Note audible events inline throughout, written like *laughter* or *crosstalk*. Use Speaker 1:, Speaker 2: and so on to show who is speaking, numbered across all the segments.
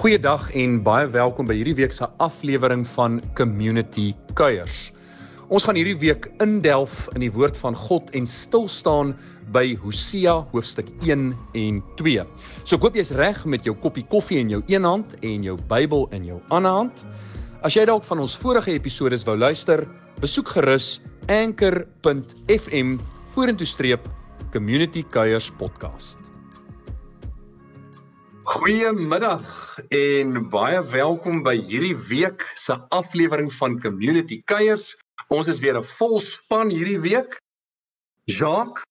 Speaker 1: Goeiedag en baie welkom by hierdie week se aflewering van Community Kuiers. Ons gaan hierdie week indelf in die woord van God en stil staan by Hosea hoofstuk 1 en 2. So ek hoop jy's reg met jou koppie koffie in jou een hand en jou Bybel in jou ander hand. As jy dalk van ons vorige episode wou luister, besoek gerus anchor.fm vorentoe streep Community Kuiers podcast. Goeiemiddag en baie welkom by hierdie week se aflewering van Community Kuiers. Ons is weer 'n vol span hierdie week. Jacques,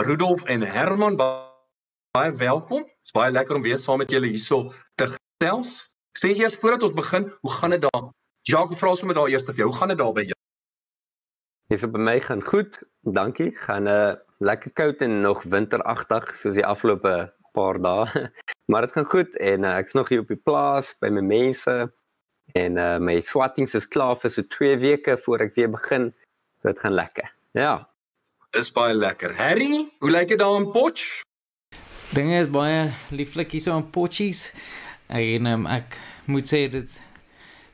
Speaker 1: Rudolf en Herman baie welkom. Dit is baie lekker om weer saam met julle hierso te gesels. Sê eers voordat ons begin, hoe gaan dit daar? Jacques, vra sommer daar eers of jy, hoe gaan dit daar by jou?
Speaker 2: Dis op my gaan goed. Dankie. Gaan 'n uh, lekker koud en nog winteragtig soos die afgelope paar dae. *laughs* Maar dit gaan goed en uh, ek's nog hier op die plaas by my mense en uh, my swattings is klaar vir so 2 weke voor ek weer begin. So dit gaan lekker. Ja.
Speaker 1: Dis baie lekker. Harry, hoe lyk dit daar in Potch?
Speaker 3: Dinge is baie lieflik hier so in Potchies. En um, ek moet sê dit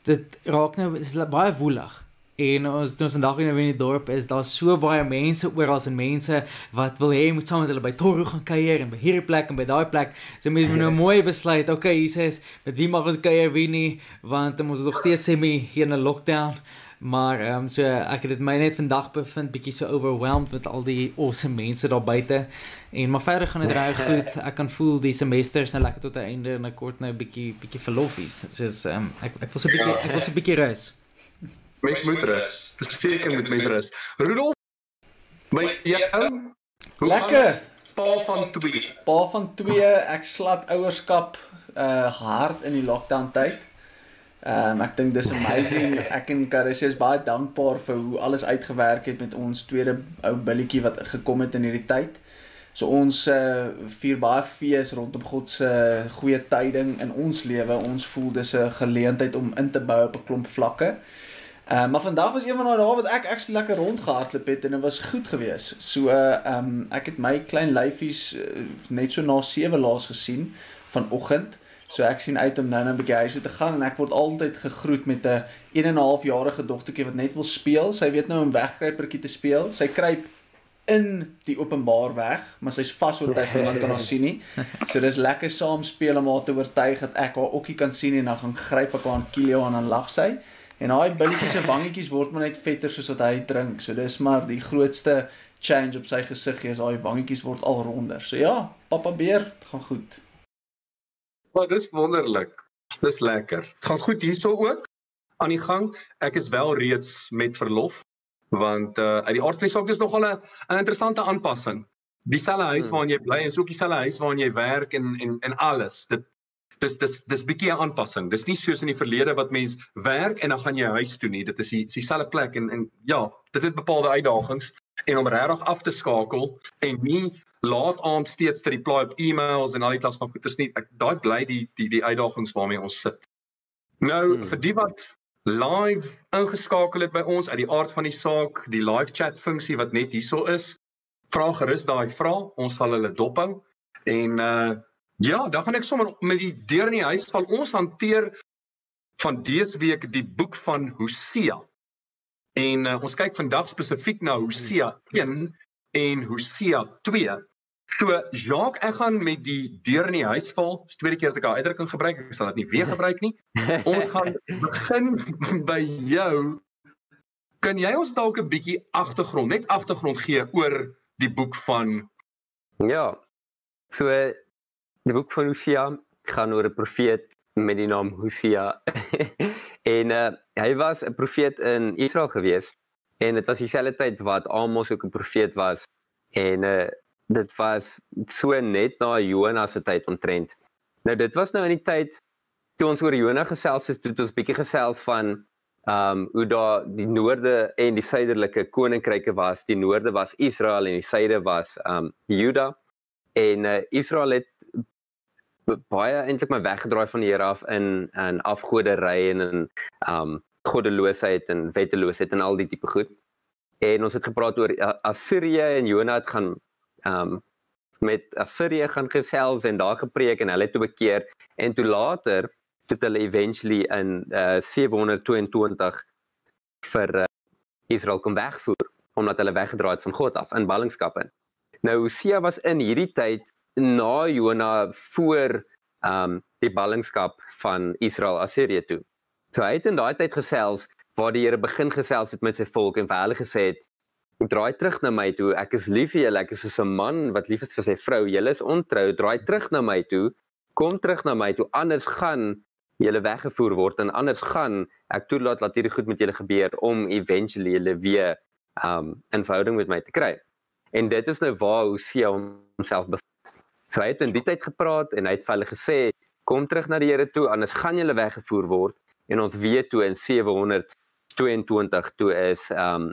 Speaker 3: dit raak nou is baie woelig. En ons doen vandag in 'n dorp is daar so baie mense oral en mense wat wil hê jy moet saam met hulle by Toro gaan kuier en by hierdie plek en by daai plek. So moet jy nou mooi besluit. Okay, hier sê met wie mag ons kuier wie nie want ons is nog steeds semi hier in 'n lockdown. Maar ehm um, so ek het dit my net vandag bevind bietjie so overwhelmed met al die awesome mense daar buite. En maar verder gaan dit reg goed. Ek kan voel die semester is nou lekker tot 'n einde en ek kort nou bietjie bietjie verlofies. Soos ehm um, ek ek wil so bietjie ek wil so bietjie rus.
Speaker 1: Mens moet rus. Verseker moet mens rus. Rudolf, my jou
Speaker 4: lekker.
Speaker 1: Pa van 2.
Speaker 4: Pa van 2, ek slat ouerskap uh hard in die lockdown tyd. Ehm um, ek dink dis amazing. Ek en Carissa is baie dankbaar vir hoe alles uitgewerk het met ons tweede ou billetjie wat gekom het in hierdie tyd. So ons uh vier baie fees rondom God se goeie tyding in ons lewe. Ons voel dis 'n geleentheid om in te bou op 'n klomp vlakke. Ehm uh, maar vandag was een van daai dae wat ek actually lekker rondgehardloop het en dit was goed geweest. So ehm uh, um, ek het my klein lyfies uh, net so na 7 laas gesien vanoggend. So ek sien uit om nou net 'n bietjie huis toe te gaan en ek word altyd gegroet met 'n 1 en 'n half jarige dogtertjie wat net wil speel. Sy weet nou om wegkruipertjie te speel. Sy kruip in die openbaar weg, maar sy's vasoortuig dat niemand kan haar sien nie. So dis lekker saam speel om haar te oortuig dat ek haar ookie kan sien en dan gaan gryp ek haar aan Kilio en dan lag sy. En daai billetjies se wangetjies word maar net vetter soos wat hy drink. So dis maar die grootste change op sy gesig is daai wangetjies word al ronder. So ja, pappa beer, dit gaan goed.
Speaker 1: Maar dis wonderlik. Dis lekker. Dit gaan goed hierso ook aan die gang. Ek is wel reeds met verlof want uh uit die aard van die saak dis nogal 'n 'n interessante aanpassing. Dieselfde huis hmm. waarin jy bly is ook dieselfde huis waarin jy werk en en en alles. Dit dis dis dis bietjie 'n aanpassing. Dis nie soos in die verlede wat mens werk en dan gaan jy huis toe nie. Dit is dieselfde plek en en ja, dit het bepaalde uitdagings en om regtig af te skakel en nie laat aand steeds te reply op e-mails en al die klas van goeders nie. Ek daai bly die die die uitdagings waarmee ons sit. Nou hmm. vir die wat live ingeskakel het by ons uit die aard van die saak, die live chat funksie wat net hierso is, vra gerus daai vrae. Ons sal hulle dophou en uh Ja, dan gaan ek sommer met die deur in die huis van ons hanteer van dese week die boek van Hosea. En uh, ons kyk vandag spesifiek na Hosea 1 en Hosea 2. So Jacques, ek gaan met die deur in die huis val. Dis tweede keer dat ek daai uitdrukking gebruik. Ek sal dit nie weer gebruik nie. *laughs* Ons gaan begin by jou. Kan jy ons dalk 'n bietjie agtergrond, net agtergrond gee oor die boek van
Speaker 2: Ja. So die boek van Hosea gaan oor 'n profeet met die naam Hosea. en uh, hy was 'n profeet in Israel gewees en dit was dieselfde tyd wat Amos ook 'n profeet was en uh, dit was so net na Jonas se tyd omtrent. Nou dit was nou in die tyd toe ons oor Jonas gesels het, toe het ons bietjie gesels van ehm um, hoe daar die noorde en die suiderlike koninkryke was. Die noorde was Israel en die suide was ehm um, Juda. En uh, Israel het baie eintlik my weggedraai van die Here af in in afgoderry en in um goddeloosheid en wetteloosheid en al die tipe goed. En ons het gepraat oor Assirië en Jonah het gaan um met Assirië gaan gesels en daar gepreek en hulle toe bekeer En toe later het hulle eventually in uh, 722 vir uh, Israel kom wegvoer omdat hulle weggedraai het van God af in ballingskap in. Nou Hosea was in hierdie tyd na Jona voor um die ballingskap van Israel Assirië toe. So hy het in daai tyd gesels waar die Here begin gesels het met sy volk en vir hulle gesê het draai terug na my toe. Ek is lief vir julle. Ek is soos 'n man wat lief is vir sy vrou. Julle is ontrou. Draai terug na my toe. Kom terug na my toe. Anders gaan julle weggevoer word en anders gaan ek toelaat dat hierdie goed met julle gebeur om eventually julle weer um in verhouding met my te kry. En dit is nou waar Hosea homself. So hy het in die tyd gepraat en hy het vir hulle gesê kom terug na die Here toe anders gaan julle weggevoer word en ons weet toe in 722 toe is um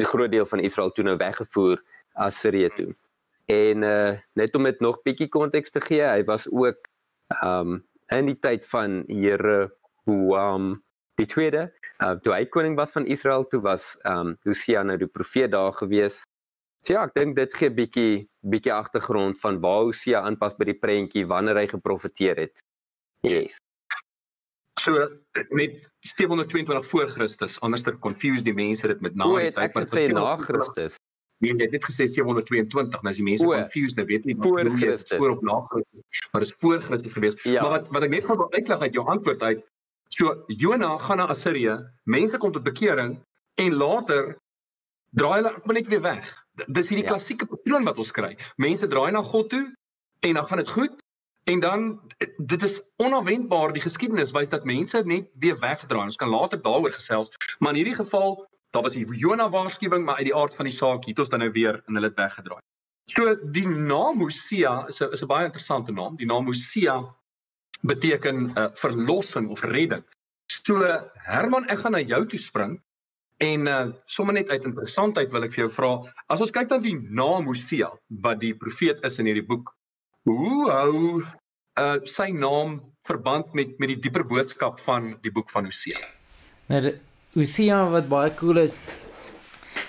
Speaker 2: die groot deel van Israel toe nou weggevoer Assirië toe. En uh net om dit nog bietjie konteks te gee, hy was ook um in die tyd van Here Hoam die tweede, uh toe hy koning was van Israel, toe was um Hosea nou die profeet daar gewees. So ja, ek dink dit gee bietjie bietjie agtergrond van waar Hosea aanpas by die prentjie wanneer hy geprofeteer het. Yes.
Speaker 1: So met 722 voor Christus, anders te confuse die mense dit met na
Speaker 2: die tyd wat gesê na Christus.
Speaker 1: Nee, jy het dit gesê 722, nou as die mense confused, nou weet nie
Speaker 2: voor Christus
Speaker 1: voor of na Christus, maar dis voor Christus gewees. Ja. Maar wat wat ek net gou wil uitlig uit jou antwoord uit, so Jona gaan na Assirië, mense kom tot bekering en later draai hulle net weer weg. Dis hierdie ja. klassieke patroon wat ons kry. Mense draai na God toe en dan gaan dit goed En dan dit is onverwendbaar die geskiedenis wys dat mense net weer wegdraai. Ons kan later daaroor gesels, maar in hierdie geval, daar was die Jona waarskuwing, maar uit die aard van die saak het ons dan nou weer in hulle weggedraai. So die naam Hosea is 'n is 'n baie interessante naam. Die naam Hosea beteken 'n uh, verlossing of redding. So Herman, ek gaan na jou toe spring en uh, sommer net uit interessantheid wil ek vir jou vra, as ons kyk na die naam Hosea wat die profeet is in hierdie boek, hoe hou uh sy naam verband met met die dieper boodskap van die boek van Hosea.
Speaker 3: Nou Hosea wat baie cool is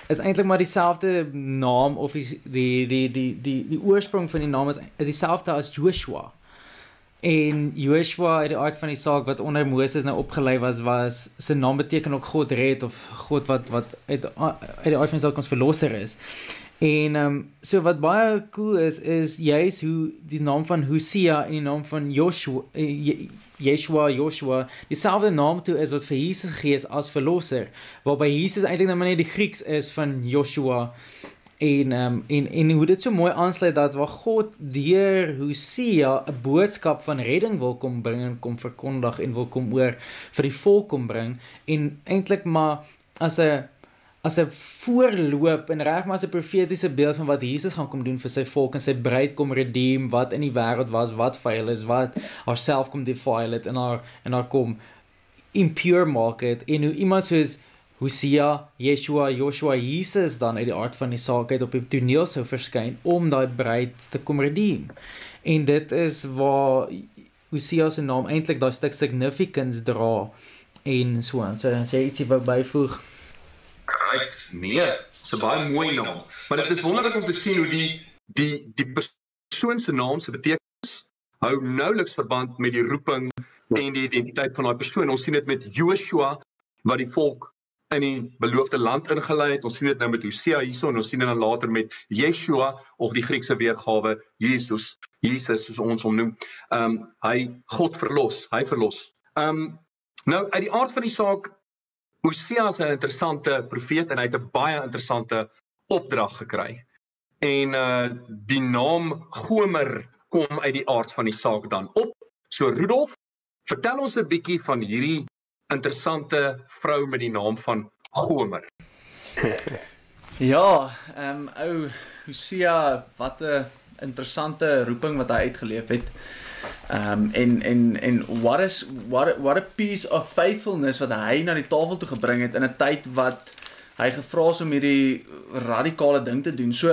Speaker 3: is eintlik maar dieselfde naam of die die die die die die oorsprong van die naam is is dieselfde as Joshua. En Joshua uit die aard van die saak wat onder Moses nou opgelei was was sy naam beteken ook God red of God wat wat uit uit die aard van die saak ons verlosser is. En ehm um, so wat baie cool is is juis hoe die naam van Hosea en die naam van Joshua eh, Yeshua Joshua dieselfde naam toe is wat vir Jesus gegee is as verlosser waarby Jesus eintlik nou net die Grieks is van Joshua en um, en en hoe dit so mooi aansluit dat waar God deur Hosea 'n boodskap van redding wil kom bring en kom verkondig en wil kom oor vir die volk kom bring en eintlik maar as 'n as 'n voorloop en reg maar as 'n profetiese beeld van wat Jesus gaan kom doen vir sy volk en sy bruid kom redeem wat in die wêreld was wat vuil is wat haarself kom defile het en haar en haar kom impure maak het en hoe iemand soos Hosea, Yeshua, Joshua, Jesus dan uit die aard van die saak uit op die toneel sou verskyn om daai bruid te kom redeem. En dit is waar Hosea se naam eintlik daai stuk significance dra en so aan. So as jy ietsie wou byvoeg
Speaker 1: Right. Nee, dis 'n baie mooi naam. Maar dit is wonderlik om te sien hoe die die die persoon se naam se betekenis hou nouliks verband met die roeping en die identiteit van daai persoon. Ons sien dit met Joshua wat die volk in die beloofde land ingelei het. Ons sien dit nou met Hosea hierso en ons sien dit dan later met Yeshua of die Griekse weergawe Jesus. Jesus soos ons hom noem. Ehm um, hy God verlos, hy verlos. Ehm um, nou uit die aard van die saak Hosea is 'n interessante profeet en hy het 'n baie interessante opdrag gekry. En uh die naam Gomer kom uit die aard van die saak dan op. So Rudolf, vertel ons 'n bietjie van hierdie interessante vrou met die naam van Gomer. *laughs*
Speaker 4: ja, ehm um, ou Hosea, wat 'n interessante roeping wat hy uitgeleef het. Ehm um, en en en what is what what a piece of faithfulness wat hy na die tafel toe gebring het in 'n tyd wat hy gevra is om hierdie radikale ding te doen. So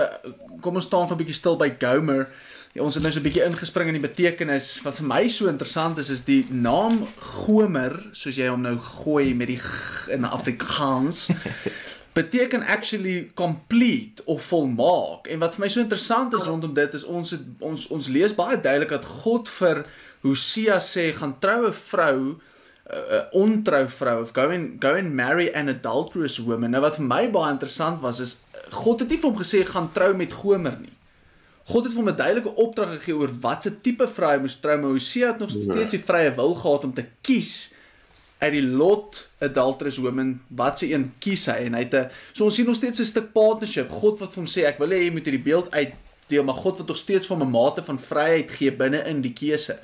Speaker 4: kom ons staan vir 'n bietjie stil by Gomer. Ja, ons het nou so 'n bietjie ingespring in die betekenis wat vir my so interessant is is die naam Gomer, soos jy hom nou gooi met die in Afrikaans. *laughs* beteken actually complete of volmaak. En wat vir my so interessant is rondom dit is ons het, ons ons lees baie duidelik dat God vir Hosea sê gaan troue vrou 'n uh, ontrou vrou of go and go and marry an adulterous woman. Nou wat vir my baie interessant was is God het nie vir hom gesê gaan trou met Gomer nie. God het vir hom 'n duidelike opdrag gegee oor watse tipe vrou hy moes trou, maar Hosea het nog steeds die vrye wil gehad om te kies uit die lot adulterous woman wat se een kies hy en hy het 'n so ons sien nog steeds 'n stuk partnership. God wat vir hom sê ek wil hê jy moet hierdie beeld uit deel, maar God wat nog steeds vir 'n mate van vryheid gee binne in die keuse.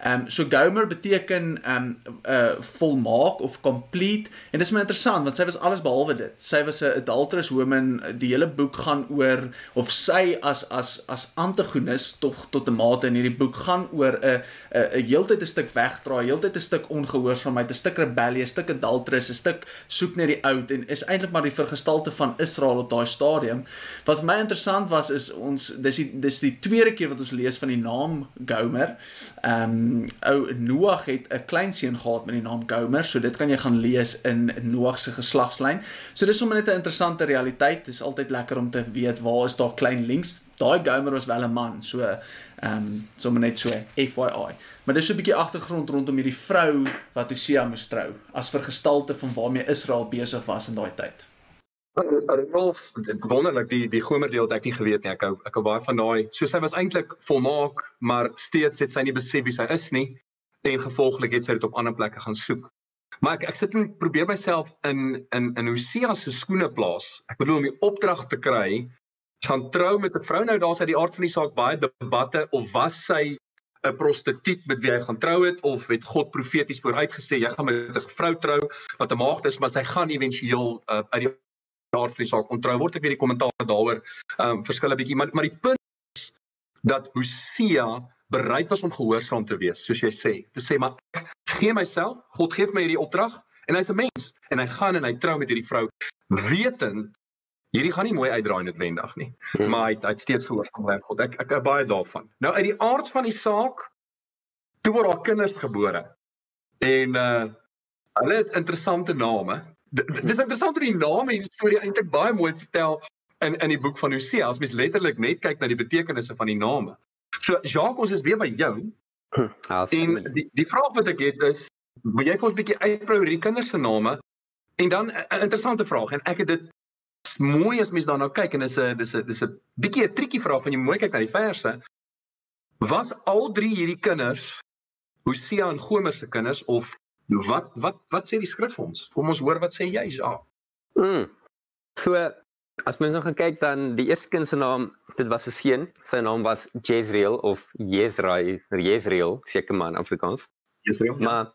Speaker 4: Ehm um, so Gomer beteken ehm um, uh volmaak of complete en dit is my interessant want sy was alles behalwe dit. Sy was 'n adulterous woman. Die hele boek gaan oor of sy as as as antagonis tog tot 'n mate in hierdie boek gaan oor 'n 'n 'n heeltyd 'n stuk wegdraai, heeltyd 'n stuk ongehoorsaamheid, 'n stuk rebellie, 'n stuk adulterous, 'n stuk soek na die oud en is eintlik maar die vergestalte van Israel op daai stadium. Wat vir my interessant was is ons dis die dis die tweede keer wat ons lees van die naam Gomer. Ehm um, ou Noag het 'n kleinseun gehad met die naam Gomer, so dit kan jy gaan lees in Noag se geslagslyn. So dis sommer net 'n interessante realiteit. Dis altyd lekker om te weet waar is daar klein links. Daai Gomer was wel 'n man, so ehm um, sommer net so FYI. Maar dis so 'n bietjie agtergrond rondom hierdie vrou wat Hosea moes trou as vergestalte van waarmee Israel besig was in daai tyd.
Speaker 1: Rolf, wonderlik die die Gomer deel het ek nie geweet nie. Ek hou ek hou baie van daai. So sy was eintlik volmaak, maar steeds het sy nie besef wie sy is nie en gevolglik het sy dit op ander plekke gaan soek. Maar ek ek sit en probeer myself in in in Hosea se skoene plaas. Ek bedoel om die opdrag te kry gaan trou met 'n vrou nou daar's uit die aard van die saak baie debatte of was sy 'n prostituut met wie hy gaan trou het of het God profeties vooruitgesê jy gaan met 'n vrou trou wat 'n maagd is maar sy gaan éventueel uh, uit die daar vir die saak ontrou word. Ek weet die kommentaar daaroor ehm um, verskil 'n bietjie maar maar die punt is dat Hosea bereid was om gehoorsaam te wees soos jy sê. Te sê maar ek gee myself God gee my hierdie opdrag en hy's 'n mens en hy gaan en hy trou met hierdie vrou wetend hierdie gaan nie mooi uitdraai noodwendig nie. Hmm. maar hy hy het steeds gehoorsaam aan God. Ek ek is baie daarvan. Nou uit die aard van die saak toe word daar kinders gebore. En uh hulle het interessante name dis interessant hoe die name en die storie eintlik baie mooi vertel in in die boek van Hosea as mens letterlik net kyk na die betekenisse van die name. So Jacques, ons is weer by jou. Hm, en die die vraag wat ek het is, wil jy vir ons 'n bietjie uitbrou oor die kinders se name? En dan 'n interessante vraag en ek het dit mooi as mens daarna kyk en dis 'n dis 'n dis 'n bietjie 'n triekie vraag van jy mooi kyk na die verse. Was al drie hierdie kinders Hosea en Gomer se kinders of wat wat wat sê die skrif ons? Kom ons hoor wat sê jy, Ja.
Speaker 2: Mm. So as mens nou gaan kyk dan die eerste kind se naam, dit was 'n seun. Sy naam was Jezreel of Jezrael, Jezreel, seker man Afrikaans.
Speaker 1: Jezreel.
Speaker 2: Ja. Maar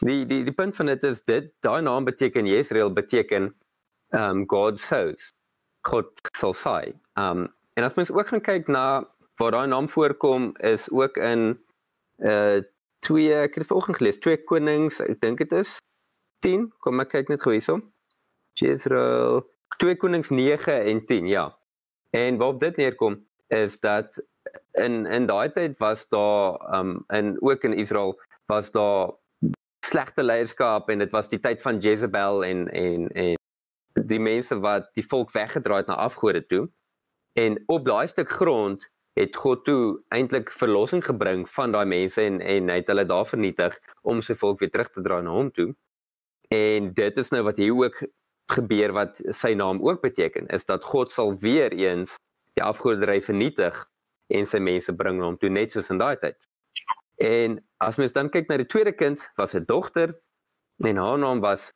Speaker 2: die die die punt van dit is dit daai naam beteken Jezreel beteken um God sows. God sal saai. Um en as mens ook gaan kyk na waar daai naam voorkom is ook in uh twee ek het vanoggend gelees, twee konings, ek dink dit is 10. Kom ek kyk net gou hierso. Jezreel, twee konings 9 en 10, ja. En waarop dit neerkom is dat in in daai tyd was daar um in ook in Israel was daar slegte leierskap en dit was die tyd van Jezebel en en en die mense wat die volk weggedraai het na afgode toe. En op daai stuk grond het God toe eintlik verlossing gebring van daai mense en en hy het hulle daar vernietig om sy volk weer terug te dra na hom toe. En dit is nou wat hier ook gebeur wat sy naam ook beteken is dat God sal weer eens die afgoderry vernietig en sy mense bring na hom toe net soos in daai tyd. En as mens dan kyk na die tweede kind, was 'n dogter en haar naam was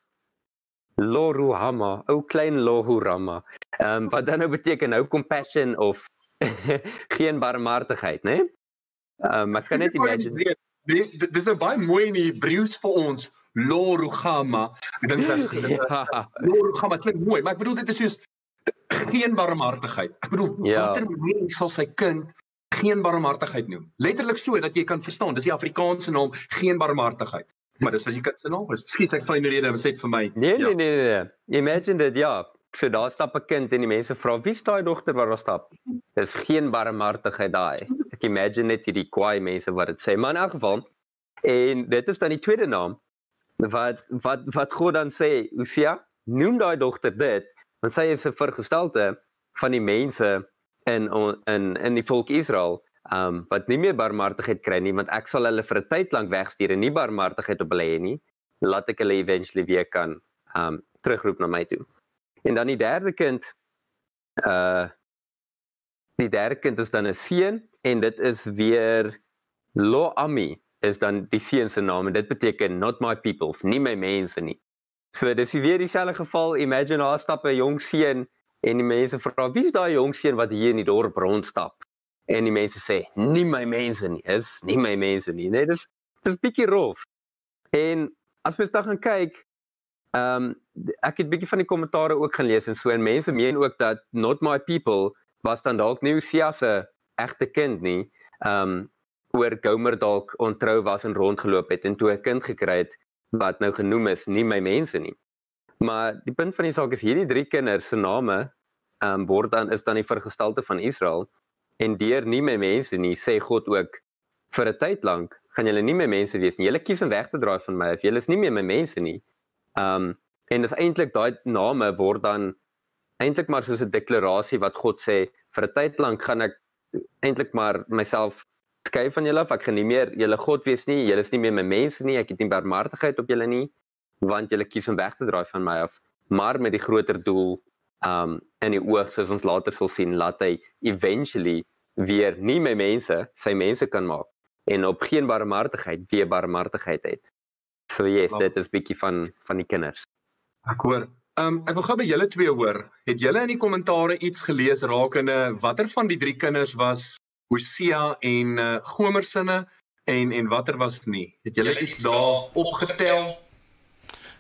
Speaker 2: Loruhama, ou klein Lohurama. Ehm um, wat dan nou beteken nou compassion of *laughs* geen barmhartigheid, né? Nee? Ehm um, ek kan net imagine.
Speaker 1: Nee, dis nou baie mooi in die Hebreëus vir ons. Lorugama. Ek dink dit *laughs* Lorugama klink mooi, maar ek bedoel dit is soos geen barmhartigheid. Ek bedoel ja. watter mens sal sy kind geen barmhartigheid noem? Letterlik so dat jy kan verstaan, dis die Afrikaanse naam, geen barmhartigheid. Maar dis wat jy kind se naam is. Skielik ek vind nou rede om sê vir my.
Speaker 2: Nee, nee, nee, nee. Imagine dit, ja. So daar stap 'n kind en die mense vra wie is daai dogter wat daar stap? Dis geen barmhartigheid daai. Ek imagine net hierdie kwaai mense wat dit sê. Maar in elk geval en dit is dan die tweede naam wat wat wat God dan sê, Hosea, noem daai dogter dit, want sy is 'n vergestelte van die mense in in in die volk Israel um wat nie meer barmhartigheid kry nie want ek sal hulle vir 'n tyd lank wegstuur en nie barmhartigheid op hulle hê nie laat ek hulle eventually weer kan um terugroep na my toe. En dan die derde kind uh die derde kind is dan 'n seun en dit is weer Lo Ami is dan die seun se naam en dit beteken not my people, nie my mense nie. So dis weer dieselfde geval. Imagine daar stap 'n jong seun en die mense vra wie's daai jong seun wat hier in die dorp rondstap? En die mense sê nie my mense nie, is nie my mense nie. Nee, dis dis bietjie rof. En as mens dan gaan kyk, ehm um, ek het bietjie van die kommentare ook gelees en so en mense meen ook dat not my people was dan dalk nie Hosea se egte kind nie. Ehm um, oor Gomer dalk ontrou was en rondgeloop het en toe 'n kind gekry het wat nou genoem is nie my mense nie. Maar die punt van die saak is hierdie drie kinders se name ehm um, word dan is dan die vergestalte van Israel en deur nie my mense nie sê God ook vir 'n tyd lank gaan julle nie my mense wees nie. Julle kies om weg te draai van my julle is nie meer my mense nie. Ehm um, en dis eintlik daai name word dan eintlik maar soos 'n deklarasie wat God sê vir 'n tyd lank gaan ek eintlik maar myself skei van julle af. Ek gaan nie meer julle God wees nie. Julle is nie meer my mense nie. Ek het nie barmhartigheid op julle nie want julle kies om weg te draai van my af, maar met die groter doel um in die oog soos ons later sal sien laat hy eventually weer nie my mense, sy mense kan maak en op geen barmhartigheid weer barmhartigheid het. So yes, dit is bietjie van van die kinders.
Speaker 1: Ek hoor Um ek wil gou by julle twee hoor. Het julle in die kommentare iets gelees rakende watter van die drie kinders was Hosea en uh, Gomer sinne en en watter was nie? Het julle iets daar opgetel?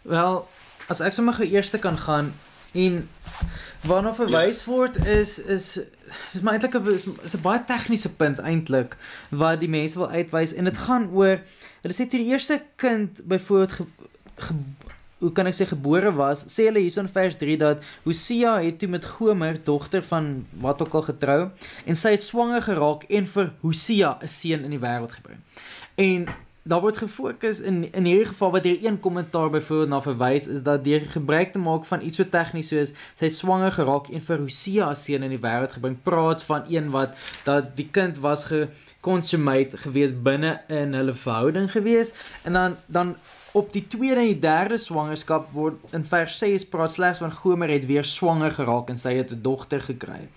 Speaker 3: Wel, as ek sommer gou eers kan gaan en waarna verwys ja. word is is is maar eintlik 'n is, 'n baie tegniese punt eintlik wat die mense wil uitwys en dit gaan oor hulle sê toe die eerste kind byvoorbeeld ge, ge, hoe kan ek sê gebore was, sê hulle hierson vers 3 dat Hosea het toe met Gomer dogter van wat ook al getrou en sy het swanger geraak en vir Hosea 'n seun in die wêreld gebring. En daar word gefokus in in hierdie geval wat hier een kommentaar byvoorbeeld na verwys is dat deur gebruik te maak van iets so tegnies soos sy swanger geraak en vir Hosea 'n seun in die wêreld gebring, praat van een wat dat die kind was gekonsumate gewees binne in hulle verhouding gewees en dan dan op die tweede en die derde swangerskap word in vers 6 praat slegs van Gomer het weer swanger geraak en sy het 'n dogter gekry.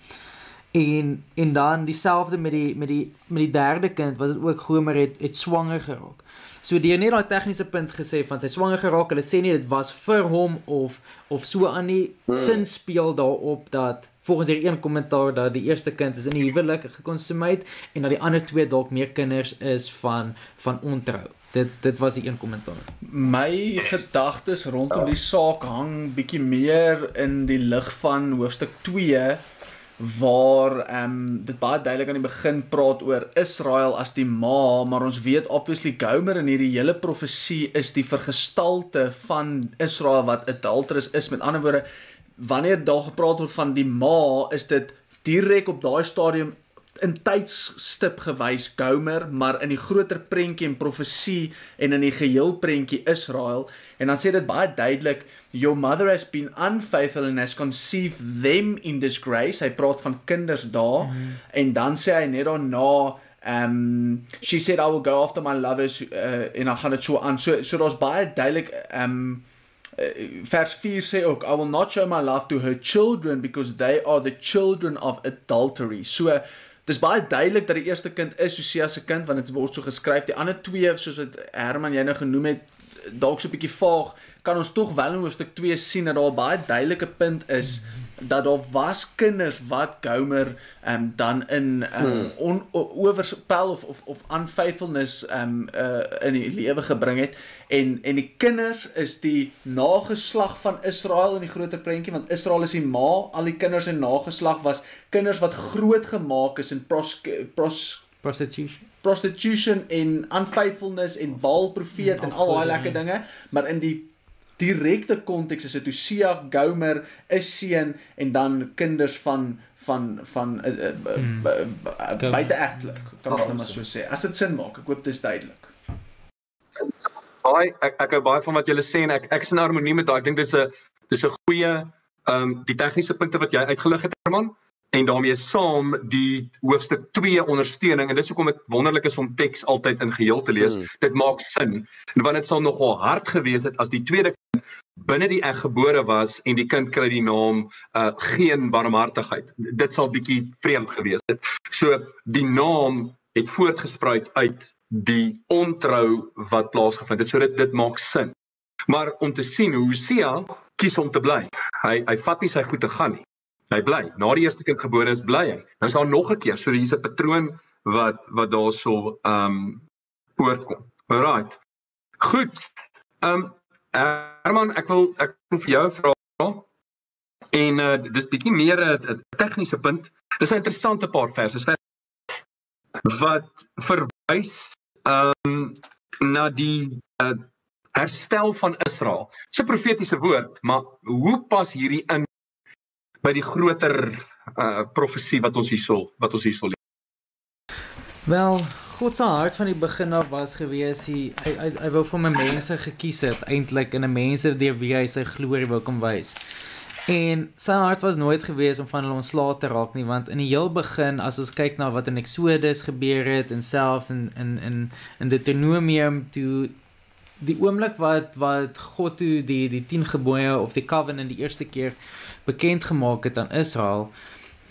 Speaker 3: En en dan dieselfde met die met die met die derde kind wat dit ook Gomer het het swanger geraak. So die het net daai tegniese punt gesê van sy swanger geraak. Hulle sê nie dit was vir hom of of so aan die hmm. sin speel daarop dat volgens hierdie een kommentaar dat die eerste kind is in die huwelik gekonsumeer en dat die ander twee dalk meer kinders is van van ontrou. Dit dit was die een kommentaar.
Speaker 4: My gedagtes rondom die saak hang bietjie meer in die lig van hoofstuk 2 waar ehm um, dit baie duidelik aan die begin praat oor Israel as die ma, maar ons weet obviously Gomer in hierdie hele profesie is die vergestalte van Israel wat adulterous is. Met ander woorde, wanneer daar gepraat word van die ma, is dit direk op daai stadium in tydstip gewys Gomer, maar in die groter prentjie en profesie en in die geheel prentjie Israel en dan sê dit baie duidelik your mother has been unfaithful and has conceived them in disgrace. Hy praat van kinders daar mm -hmm. en dan sê hy net daarna um she said I will go after my lovers uh, en dan gaan dit so aan. So so daar's baie duidelik um uh, vers 4 sê ook I will not show my love to her children because they are the children of adultery. So Dis baie duidelik dat die eerste kind is Hosea se kind want dit word so geskryf. Die ander twee soos wat Herman jy nou genoem het, dalk so 'n bietjie vaag, kan ons tog wel in hoofstuk 2 sien dat daar baie duidelike punt is dat daar was kinders wat Gomer ehm um, dan in um, on, overspel of of of unfaithfulness ehm um, uh, in die lewe gebring het. En en die kinders is die nageslag van Israel in die groter prentjie want Israel is die ma. Al die kinders en nageslag was kinders wat groot gemaak is in pros, pros
Speaker 3: prostitution.
Speaker 4: prostitution en unfaithfulness en Baal profeet en al daai lekker dinge. Maar in die direkte konteks is dit Hosea, Gomer, is seun en dan kinders van van van uh, uh, uh, uh, buiteegtelik kan ons net maar so sê. As dit sin maak, ek hoop dit is duidelik.
Speaker 1: Baie ek ek hou baie van wat julle sê en ek ek is in harmonie met daai. Ek dink dis 'n dis 'n goeie ehm um, die tegniese punte wat jy uitgelig het Herman. En daarmee saam die hoofstuk 2 ondersteuning en dis hoekom dit wonderlik is om teks altyd in geheel te lees. Hmm. Dit maak sin. En want dit sal nogal hard gewees het as die tweede kind binne die eg gebore was en die kind kry die naam uh geen barmhartigheid. Dit sal bietjie vreemd gewees het. So die naam het voortgespruit uit die ontrou wat plaasgevind het. So dit dit maak sin. Maar om te sien hoe Hosea kies om te bly. Hy hy vat nie sy goed te gaan nie. Hy bly. Na die eerste kind gebore is bly hy. Nou is daar nog 'n keer, so hier's 'n patroon wat wat daarso ehm um, voortkom. Alrite. Goed. Ehm um, Herman, ek wil ek wil vir jou vra en uh, dis bietjie meer 'n tegniese punt. Dis 'n interessante paar verse. Vers wat verwys ehm um, na die uh, herstel van Israel. Dis 'n profetiese woord, maar hoe pas hierdie in by die groter uh profesie wat ons hierso wat ons hierso lees.
Speaker 3: Wel, God se hart van die begin af was gewees hy hy, hy, hy wou vir my mense gekies het eintlik in 'n mense deur wie hy sy glorie wou kom wys. En sy hart was nooit gewees om van hulle ontslae te raak nie want in die heel begin as ons kyk na wat in Exodus gebeur het en selfs in in in in Deuteronomium toe die oomblik wat wat God toe die die 10 gebooie of die covenant die eerste keer bekend gemaak het aan Israel,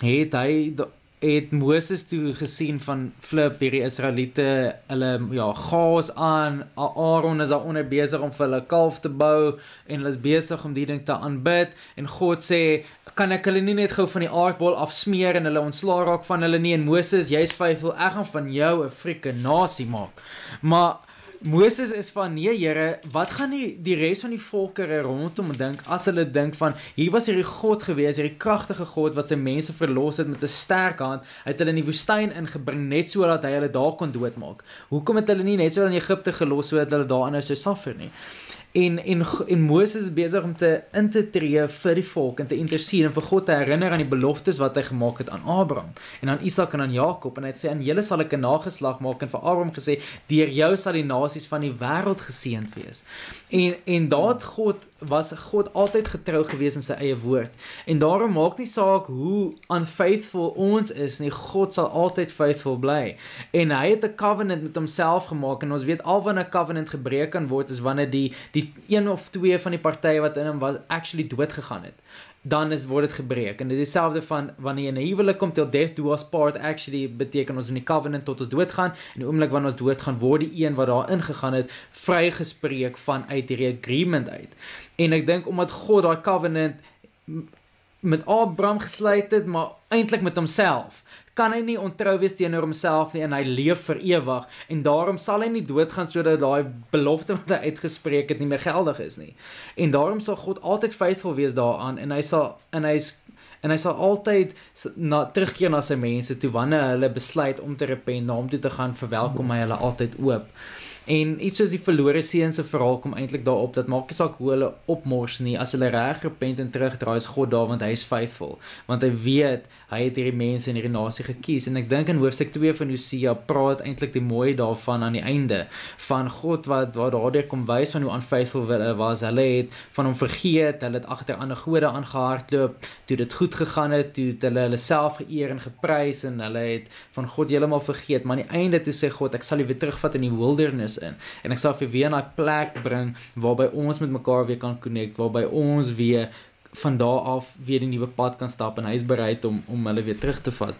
Speaker 3: het hy het Moses toe gesien van flip hierdie Israeliete hulle ja gaas aan. Aaron is daar onder besig om vir hulle kalf te bou en hulle is besig om die ding te aanbid en God sê kan ek hulle nie net gou van die aardbol afsmeer en hulle ontslaa raak van hulle nie? En Moses jy's vyfel ek gaan van jou 'n frieke nasie maak. Maar Moses is van nee Here, wat gaan die die res van die volkere rondom dink as hulle dink van hier was hierdie God gewees, hierdie kragtige God wat sy mense verlos het met 'n sterk hand, het hulle in die woestyn ingebring net sodat hy hulle daar kon doodmaak. Hoekom het hulle nie net so in Egipte gelos sodat hulle daar aanhou sou suffer nie? En en en Moses is besig om te in te tree vir die volk en te intercede en vir God te herinner aan die beloftes wat hy gemaak het aan Abraham en aan Isak en aan Jakob en hy sê aan julle sal ek 'n nageslag maak en vir Abraham gesê deur jou sal die nasies van die wêreld geseënd wees. En en daad God was God altyd getrou gewees in sy eie woord. En daarom maak nie saak hoe unfaithful ons is nie, God sal altyd faithful bly. En hy het 'n covenant met homself gemaak en ons weet al wanneer 'n covenant gebreek kan word is wanneer die die een of twee van die partye wat in hom was actually dood gegaan het dan is word dit gebreek en dit is dieselfde van wanneer jy 'n huwelik kom till death do us part actually beteken ons in die covenant tot ons doodgaan en die oomblik wanneer ons doodgaan word die een wat daar ingegaan het vrygespreek vanuit hierdie agreement uit en ek dink omdat God daai covenant met Abraham gesluit het maar eintlik met homself kan hy nie ontrou wees teenoor homself nie en hy leef vir ewig en daarom sal hy nie doodgaan sodat daai belofte wat hy uitgespreek het nie meer geldig is nie. En daarom sal God altyd faithful wees daaraan en hy sal en hy's en hy sal altyd na terugkeer na sy mense toe wanneer hulle besluit om te repent, na hom toe te gaan, verwelkom hy hulle altyd oop. En iets soos die verlore seun se verhaal kom eintlik daarop dat maak nie saak hoe hulle opmors nie as hulle reg repent en terugdraai is God daar want hy is faithful. Want hy weet hy het hierdie mense in hierdie nasie gekies. En ek dink in hoofstuk 2 van Hosea praat eintlik die mooi daarvan aan die einde. Van God wat waar daardeur kom wys van hoe unfaithful hulle was. Hulle het van hom vergeet hulle het agter ander gode aangehardloop. Toe dit goed gegaan het toe het hulle hulle self geëer en geprys en hulle het van God heeltemal vergeet. Maar aan die einde toe sê God ek sal julle weer terugvat in die wildernis in en ek sal vir weer na 'n plek bring waarby ons met mekaar weer kan connect waarby ons weer van daar af weer 'n nuwe pad kan stap en hy is bereid om om hulle weer terug te vat.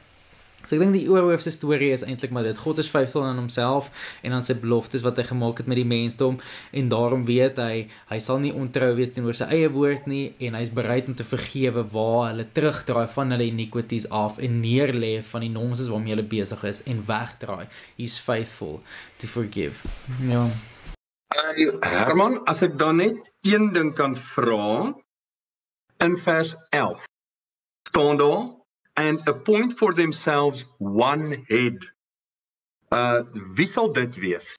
Speaker 3: So ek dink die oorhoofse storie is eintlik maar dit God is faithful aan homself en aan sy beloftes wat hy gemaak het met die mensdom en daarom weet hy hy sal nie ontrou wees teenoor sy eie woord nie en hy's bereid om te vergewe waar hulle terugdraai van hulle iniquities af en neerlê van die nonsens waarmee hulle besig is en wegdraai. He's faithful to forgive. Ja.
Speaker 1: Hey, Herman, as ek dan net een ding kan vra in vers 11. staan daar and appoint for themselves one head. Uh wie sal dit wees?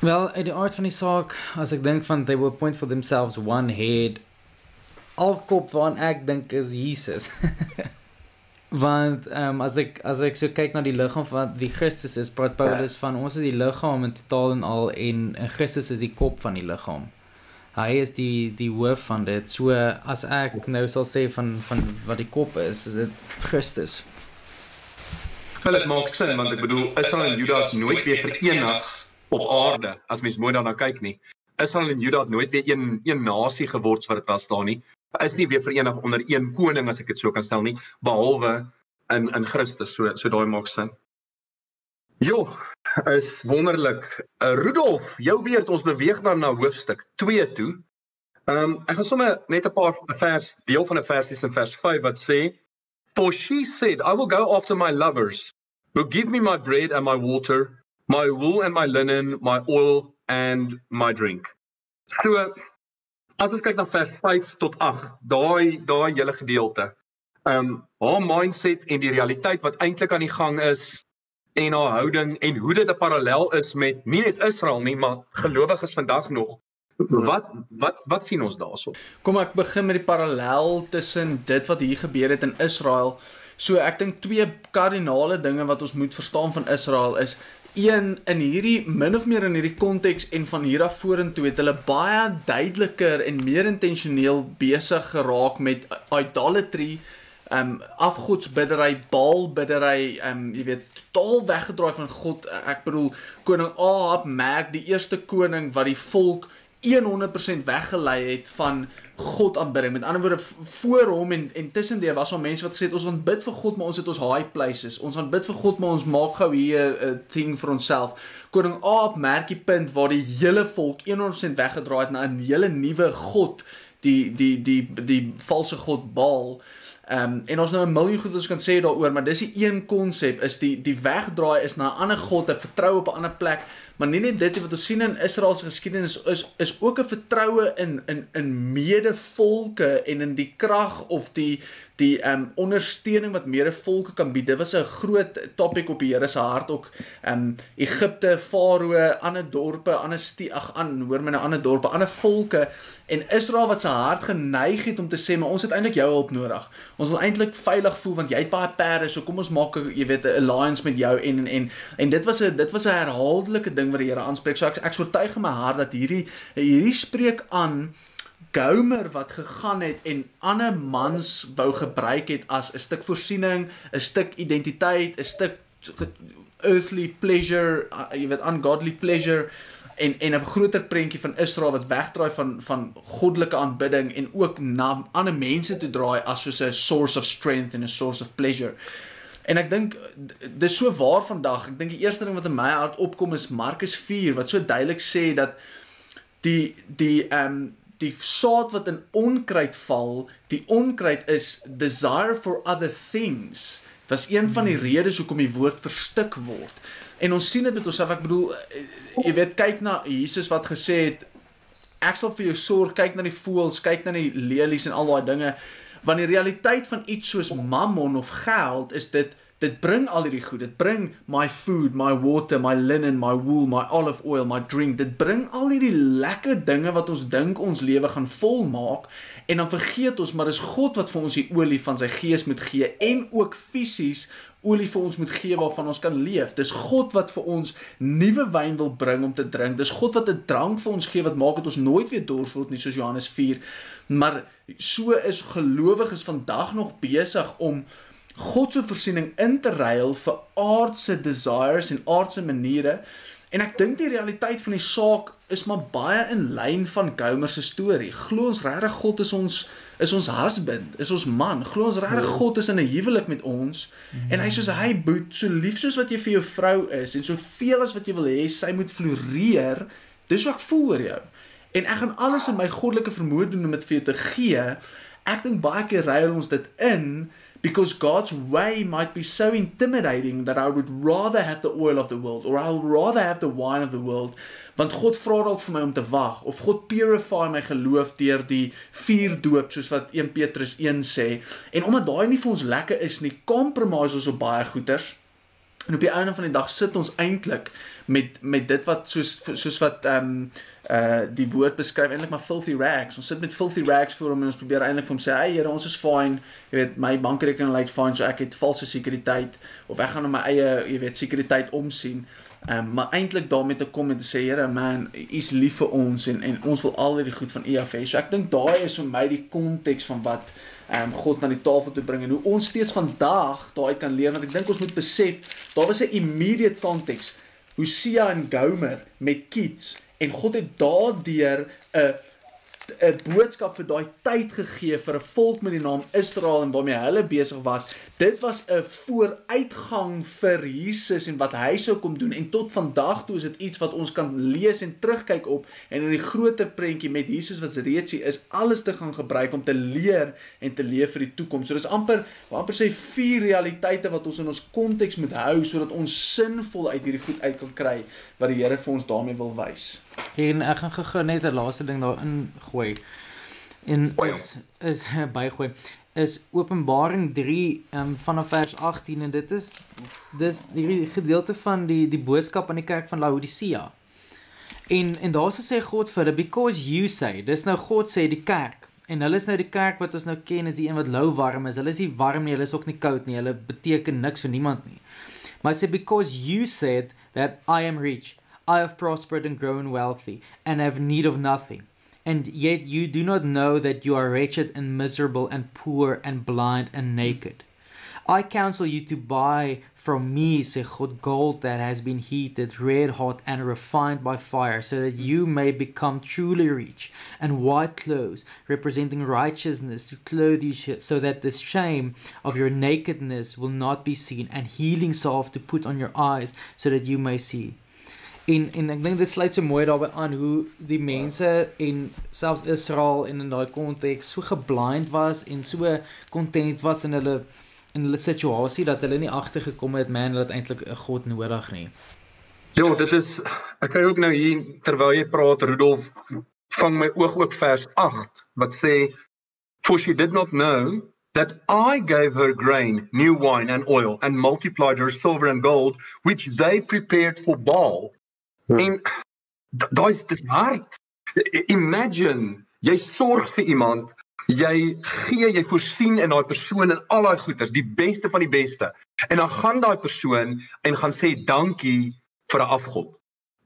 Speaker 3: Wel, uit die aard van die saak, as ek dink van they will appoint for themselves one head, al kop waaraan ek dink is Jesus. *laughs* Want ehm um, as ek as ek so kyk na die liggaam van die Christus is, praat Paulus van ons is die liggaam in totaal en al en Christus is die kop van die liggaam. Hy is die die hoof van dit. So as ek nou sal sê van van wat die kop is, is dit Christus.
Speaker 1: Wel dit maak sin want ek bedoel Israel en Juda is nooit weer verenig op aarde as mens mooi daarna kyk nie. Israel en Juda het nooit weer een een nasie geword wat dit was daar nie. Is nie weer verenig onder een koning as ek dit so kan stel nie, behalwe in in Christus. So so daai maak sin. Jo, is wonderlik. Uh, Rudolf, jou beurt ons beweeg dan na hoofstuk 2 toe. Ehm um, ek gaan sommer net 'n paar vers deel van 'n versie in vers 5 wat sê For she said, I will go after my lovers, who give me my bread and my water, my wool and my linen, my oil and my drink. So as ons kyk na vers 5 tot 8, daai daai hele gedeelte. Um haar mindset en die realiteit wat eintlik aan die gang is en haar houding en hoe dit 'n parallel is met nie net Israel nie, maar gelowiges vandag nog. Wat wat wat sien ons daarso?
Speaker 4: Kom ek begin met die parallel tussen dit wat hier gebeur het in Israel. So ek dink twee kardinale dinge wat ons moet verstaan van Israel is een in hierdie min of meer in hierdie konteks en van hier af vorentoe het hulle baie duideliker en meer intentioneel besig geraak met idolatry, um afgodsbiddery, baalbiddery, um jy weet totaal weggedraai van God. Ek bedoel koning Ahab merk die eerste koning wat die volk 100% weggelei het van God aanbidding. Met ander woorde voor hom en en tussendeur was daar mense wat gesê het ons wil bid vir God, maar ons het ons high places. Ons wil bid vir God, maar ons maak gou hier 'n ding vir onsself. Koning Aap merk die punt waar die hele volk 100% weggedraai het na 'n hele nuwe god, die die die die, die valse god Baal. Ehm um, en ons nou 'n miljoen goed wat ons kan sê daaroor, maar dis die een konsep is die die wegdraai is na 'n ander god, 'n vertrou op 'n ander plek. Maar nie net dit wat ons sien in Israel se geskiedenis is is ook 'n vertroue in in in medevolke en in die krag of die die um ondersteuning wat medevolke kan bied. Dit was 'n groot topik op die Here se hart ook. Um Egipte, Farao, ander dorpe, ander ag aan hoor my nou ander dorpe, ander volke en Israel wat sy hart geneig het om te sê maar ons het eintlik jou hulp nodig. Ons wil eintlik veilig voel want jy het baie perde, so kom ons maak 'n jy weet 'n alliance met jou en en en, en dit was 'n dit was 'n herhaaldelike ding wat die Here aanspreek. So ek ek oortuig in my hart dat hierdie hierdie spreek aan Gomer wat gegaan het en ander mans wou gebruik het as 'n stuk voorsiening, 'n stuk identiteit, 'n stuk earthly pleasure, uh, jy weet ungodly pleasure en en 'n groter prentjie van Israel wat wegdraai van van goddelike aanbidding en ook na ander mense toe draai as soos 'n source of strength and a source of pleasure. En ek dink dis so waar vandag. Ek dink die eerste ding wat in my hart opkom is Markus 4 wat so duidelik sê dat die die ehm um, die saad wat in onkruid val, die onkruid is desire for other things. Was een van die redes hoekom die woord verstik word. En ons sien dit met onsself, ek bedoel eh, jy weet kyk na Jesus wat gesê het ek sal vir jou sorg, kyk na die voëls, kyk na die lelies en al daai dinge. Want die realiteit van iets soos mammon of geld is dit dit bring al hierdie goed. Dit bring my food, my water, my linen, my wool, my olive oil, my drink. Dit bring al hierdie lekker dinge wat ons dink ons lewe gaan volmaak en dan vergeet ons maar dis God wat vir ons die olie van sy gees moet gee en ook fisies olie vir ons moet gee waarvan ons kan leef. Dis God wat vir ons nuwe wyn wil bring om te drink. Dis God wat 'n drank vir ons gee wat maak dat ons nooit weer dors word nie soos Johannes 4. Maar so is gelowiges vandag nog besig om God se voorsiening in te ruil vir aardse desires en aardse maniere. En ek dink die realiteit van die saak is maar baie in lyn van Gomer se storie. Glo ons regtig God is ons is ons husband, is ons man. Glo ons regtig ja. God is in 'n huwelik met ons en hy soos hy boet so lief soos wat jy vir jou vrou is en soveel as wat jy wil hê sy moet floreer. Dis wat ek voel oor jou. En ek gaan alles in my goddelike vermoë doen om dit vir jou te gee. Ek dink baie keer ruil ons dit in because God's way might be so intimidating that I would rather have the oil of the world or I would rather have the wine of the world want God vra dalk vir my om te wag of God purify my geloof deur die vier doop soos wat 1 Petrus 1 sê. En omdat daai nie vir ons lekker is nie compromise ons op baie goeters En op die einde van die dag sit ons eintlik met met dit wat soos soos wat ehm um, uh die woord beskryf eintlik maar filthy rags. Ons sit met filthy rags voor hom en ons probeer eintlik vir hom sê, "Hey Here, ons is fine. Jy weet, my bankrekening lyk fine, so ek het valse sekuriteit of ek gaan op my eie, jy weet, sekuriteit omsien." Ehm um, maar eintlik daarmee te kom en te sê, "Here, man, U is lief vir ons en en ons wil al hierdie goed van U af hê." So ek dink daai is vir my die konteks van wat um, God na die tafel toe bring en hoe ons steeds vandag daai kan leef want ek dink ons moet besef daar was 'n immediate konteks Hosea en Gomer met kids en God het daardeur 'n 'n boodskap vir daai tyd gegee vir 'n volk met die naam Israel en waarmee hulle besig was. Dit was 'n vooruitgang vir Jesus en wat hy sou kom doen en tot vandag toe is dit iets wat ons kan lees en terugkyk op en in die groter prentjie met Jesus wat reeds hier is, alles te gaan gebruik om te leer en te leef vir die toekoms. So dis amper amper sê vier realiteite wat ons in ons konteks moet hou sodat ons sinvol uit hierdie goed uit kan kry wat die Here vir ons daarmee wil wys.
Speaker 3: En ek gaan gou net 'n laaste ding daarin gooi. En is is *laughs* bygooi is Openbaring 3 um, vanaf vers 18 en dit is dis hierdie gedeelte van die die boodskap aan die kerk van Laodicea. En en daar sê God vir hulle because you say, dis nou God sê die kerk en hulle is nou die kerk wat ons nou ken is die een wat lou warm is. Hulle is nie warm nie, hulle is ook nie koud nie. Hulle beteken niks vir niemand nie. Maar sê because you said that I am rich I have prospered and grown wealthy, and have need of nothing. And yet you do not know that you are wretched and miserable and poor and blind and naked. I counsel you to buy from me, say God, gold that has been heated red hot and refined by fire, so that you may become truly rich, and white clothes representing righteousness to clothe you, so that the shame of your nakedness will not be seen, and healing salve to put on your eyes, so that you may see. En en ek dink dit sluit so mooi daarbey aan hoe die mense en selfs Israel in 'n daai konteks so geblind was en so content was in hulle in hulle situasie dat hulle nie agtergekom het man dat eintlik 'n God nodig nie.
Speaker 1: Ja, dit is ek kry ook nou hier terwyl jy praat Rudolf vang my oog ook vers 8 wat sê for she did not know that I gave her grain, new wine and oil and multiplied her silver and gold which they prepared for Baal Hmm. En daai's dis hard. Imagine jy sorg vir iemand, jy gee, jy voorsien in daai persoon en al daai goeders, die beste van die beste. En dan gaan daai persoon en gaan sê dankie vir 'n afgod.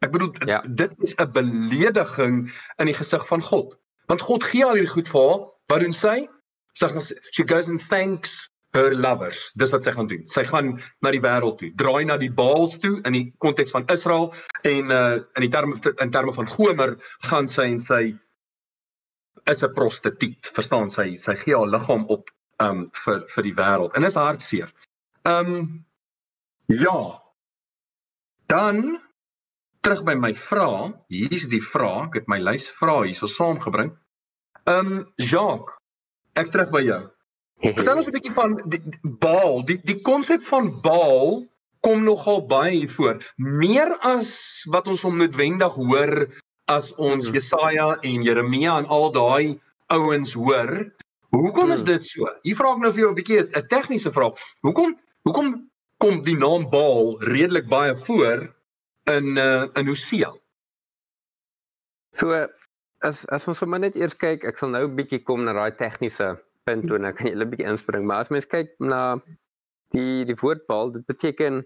Speaker 1: Ek bedoel ja. dit is 'n belediging in die gesig van God. Want God gee al hierdie goed vir haar. Wat doen sy? Sy sê she goes and thanks her lovers. Dis wat sy gaan doen. Sy gaan na die wêreld toe, draai na die Baals toe in die konteks van Israel en uh in die terme in terme van Gomer gaan sy en sy is 'n prostituut, verstaan sy? Sy gee haar liggaam op um vir vir die wêreld en is hartseer. Um ja. Dan terug by my vraag. Hier's die vraag. Ek het my lys vrae hierso saamgebring. Um Jacques, ek's terug by jou. Vertel ons 'n bietjie van die, die Baal. Die die konsep van Baal kom nogal baie hier voor. Meer as wat ons om noodwendig hoor as ons hmm. Jesaja en Jeremia en al daai ouens hoor. Hoekom is hmm. dit so? Hier vra ek nou vir jou 'n bietjie 'n tegniese vraag. Hoekom hoekom kom die naam Baal redelik baie voor in uh, in Hosea?
Speaker 2: So as as ons sommer net eers kyk, ek sal nou 'n bietjie kom na daai tegniese punt toe en ek kan julle 'n bietjie inspring, maar as mens kyk na die die Baal, dit beteken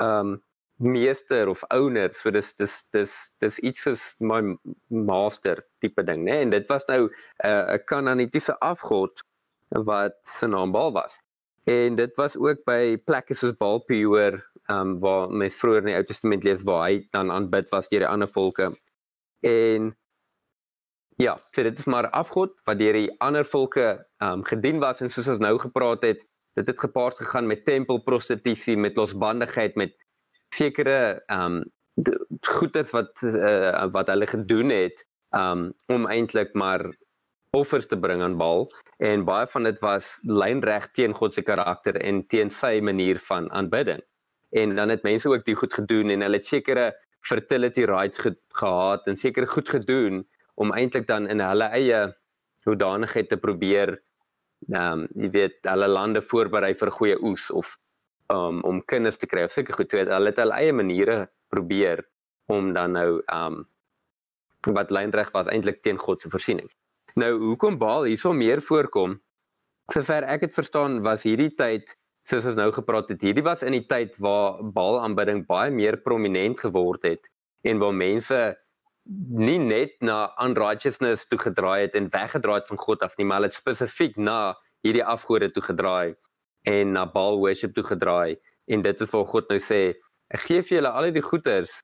Speaker 2: ehm um, meester of owner, so dis dis dis dis iets soos my master tipe ding, né? En dit was nou 'n uh, 'n kananitiese afgod wat se naam Baal was. En dit was ook by plekke soos Baalpeor, ehm um, waar mense vroeër in die Ou Testament lees waar hy dan aanbid was deur die ander volke. En Ja, so dit is maar afgod wat deur die ander volke ehm um, gedien was en soos ons nou gepraat het, dit het gepaard gegaan met tempelprostitusie, met losbandigheid, met sekere ehm um, goeders wat uh, wat hulle gedoen het um, om eintlik maar offers te bring aan Baal en baie van dit was lynreg teen God se karakter en teen sy manier van aanbidding. En dan het mense ook dit goed gedoen en hulle het sekere fertility rights ge gehad en sekere goed gedoen om eintlik dan in hulle eie hoedanigheid te probeer ehm um, jy weet hulle lande voorberei vir goeie oes of um, om kinders te kry of sulke goed. So het hulle het hulle eie maniere probeer om dan nou um wat lynreg was eintlik teen God se voorsiening. Nou hoekom Baal hierso meer voorkom? Sover ek het verstaan was hierdie tyd soos ons nou gepraat het, hierdie was in die tyd waar Baal aanbidding baie meer prominent geword het en waar mense nie net na unrighteousness toe gedraai het en weggedraai het van God af nie, maar dit spesifiek na hierdie afgode toe gedraai en na Baal worship toe gedraai en dit is waar God nou sê ek gee vir julle al die goeders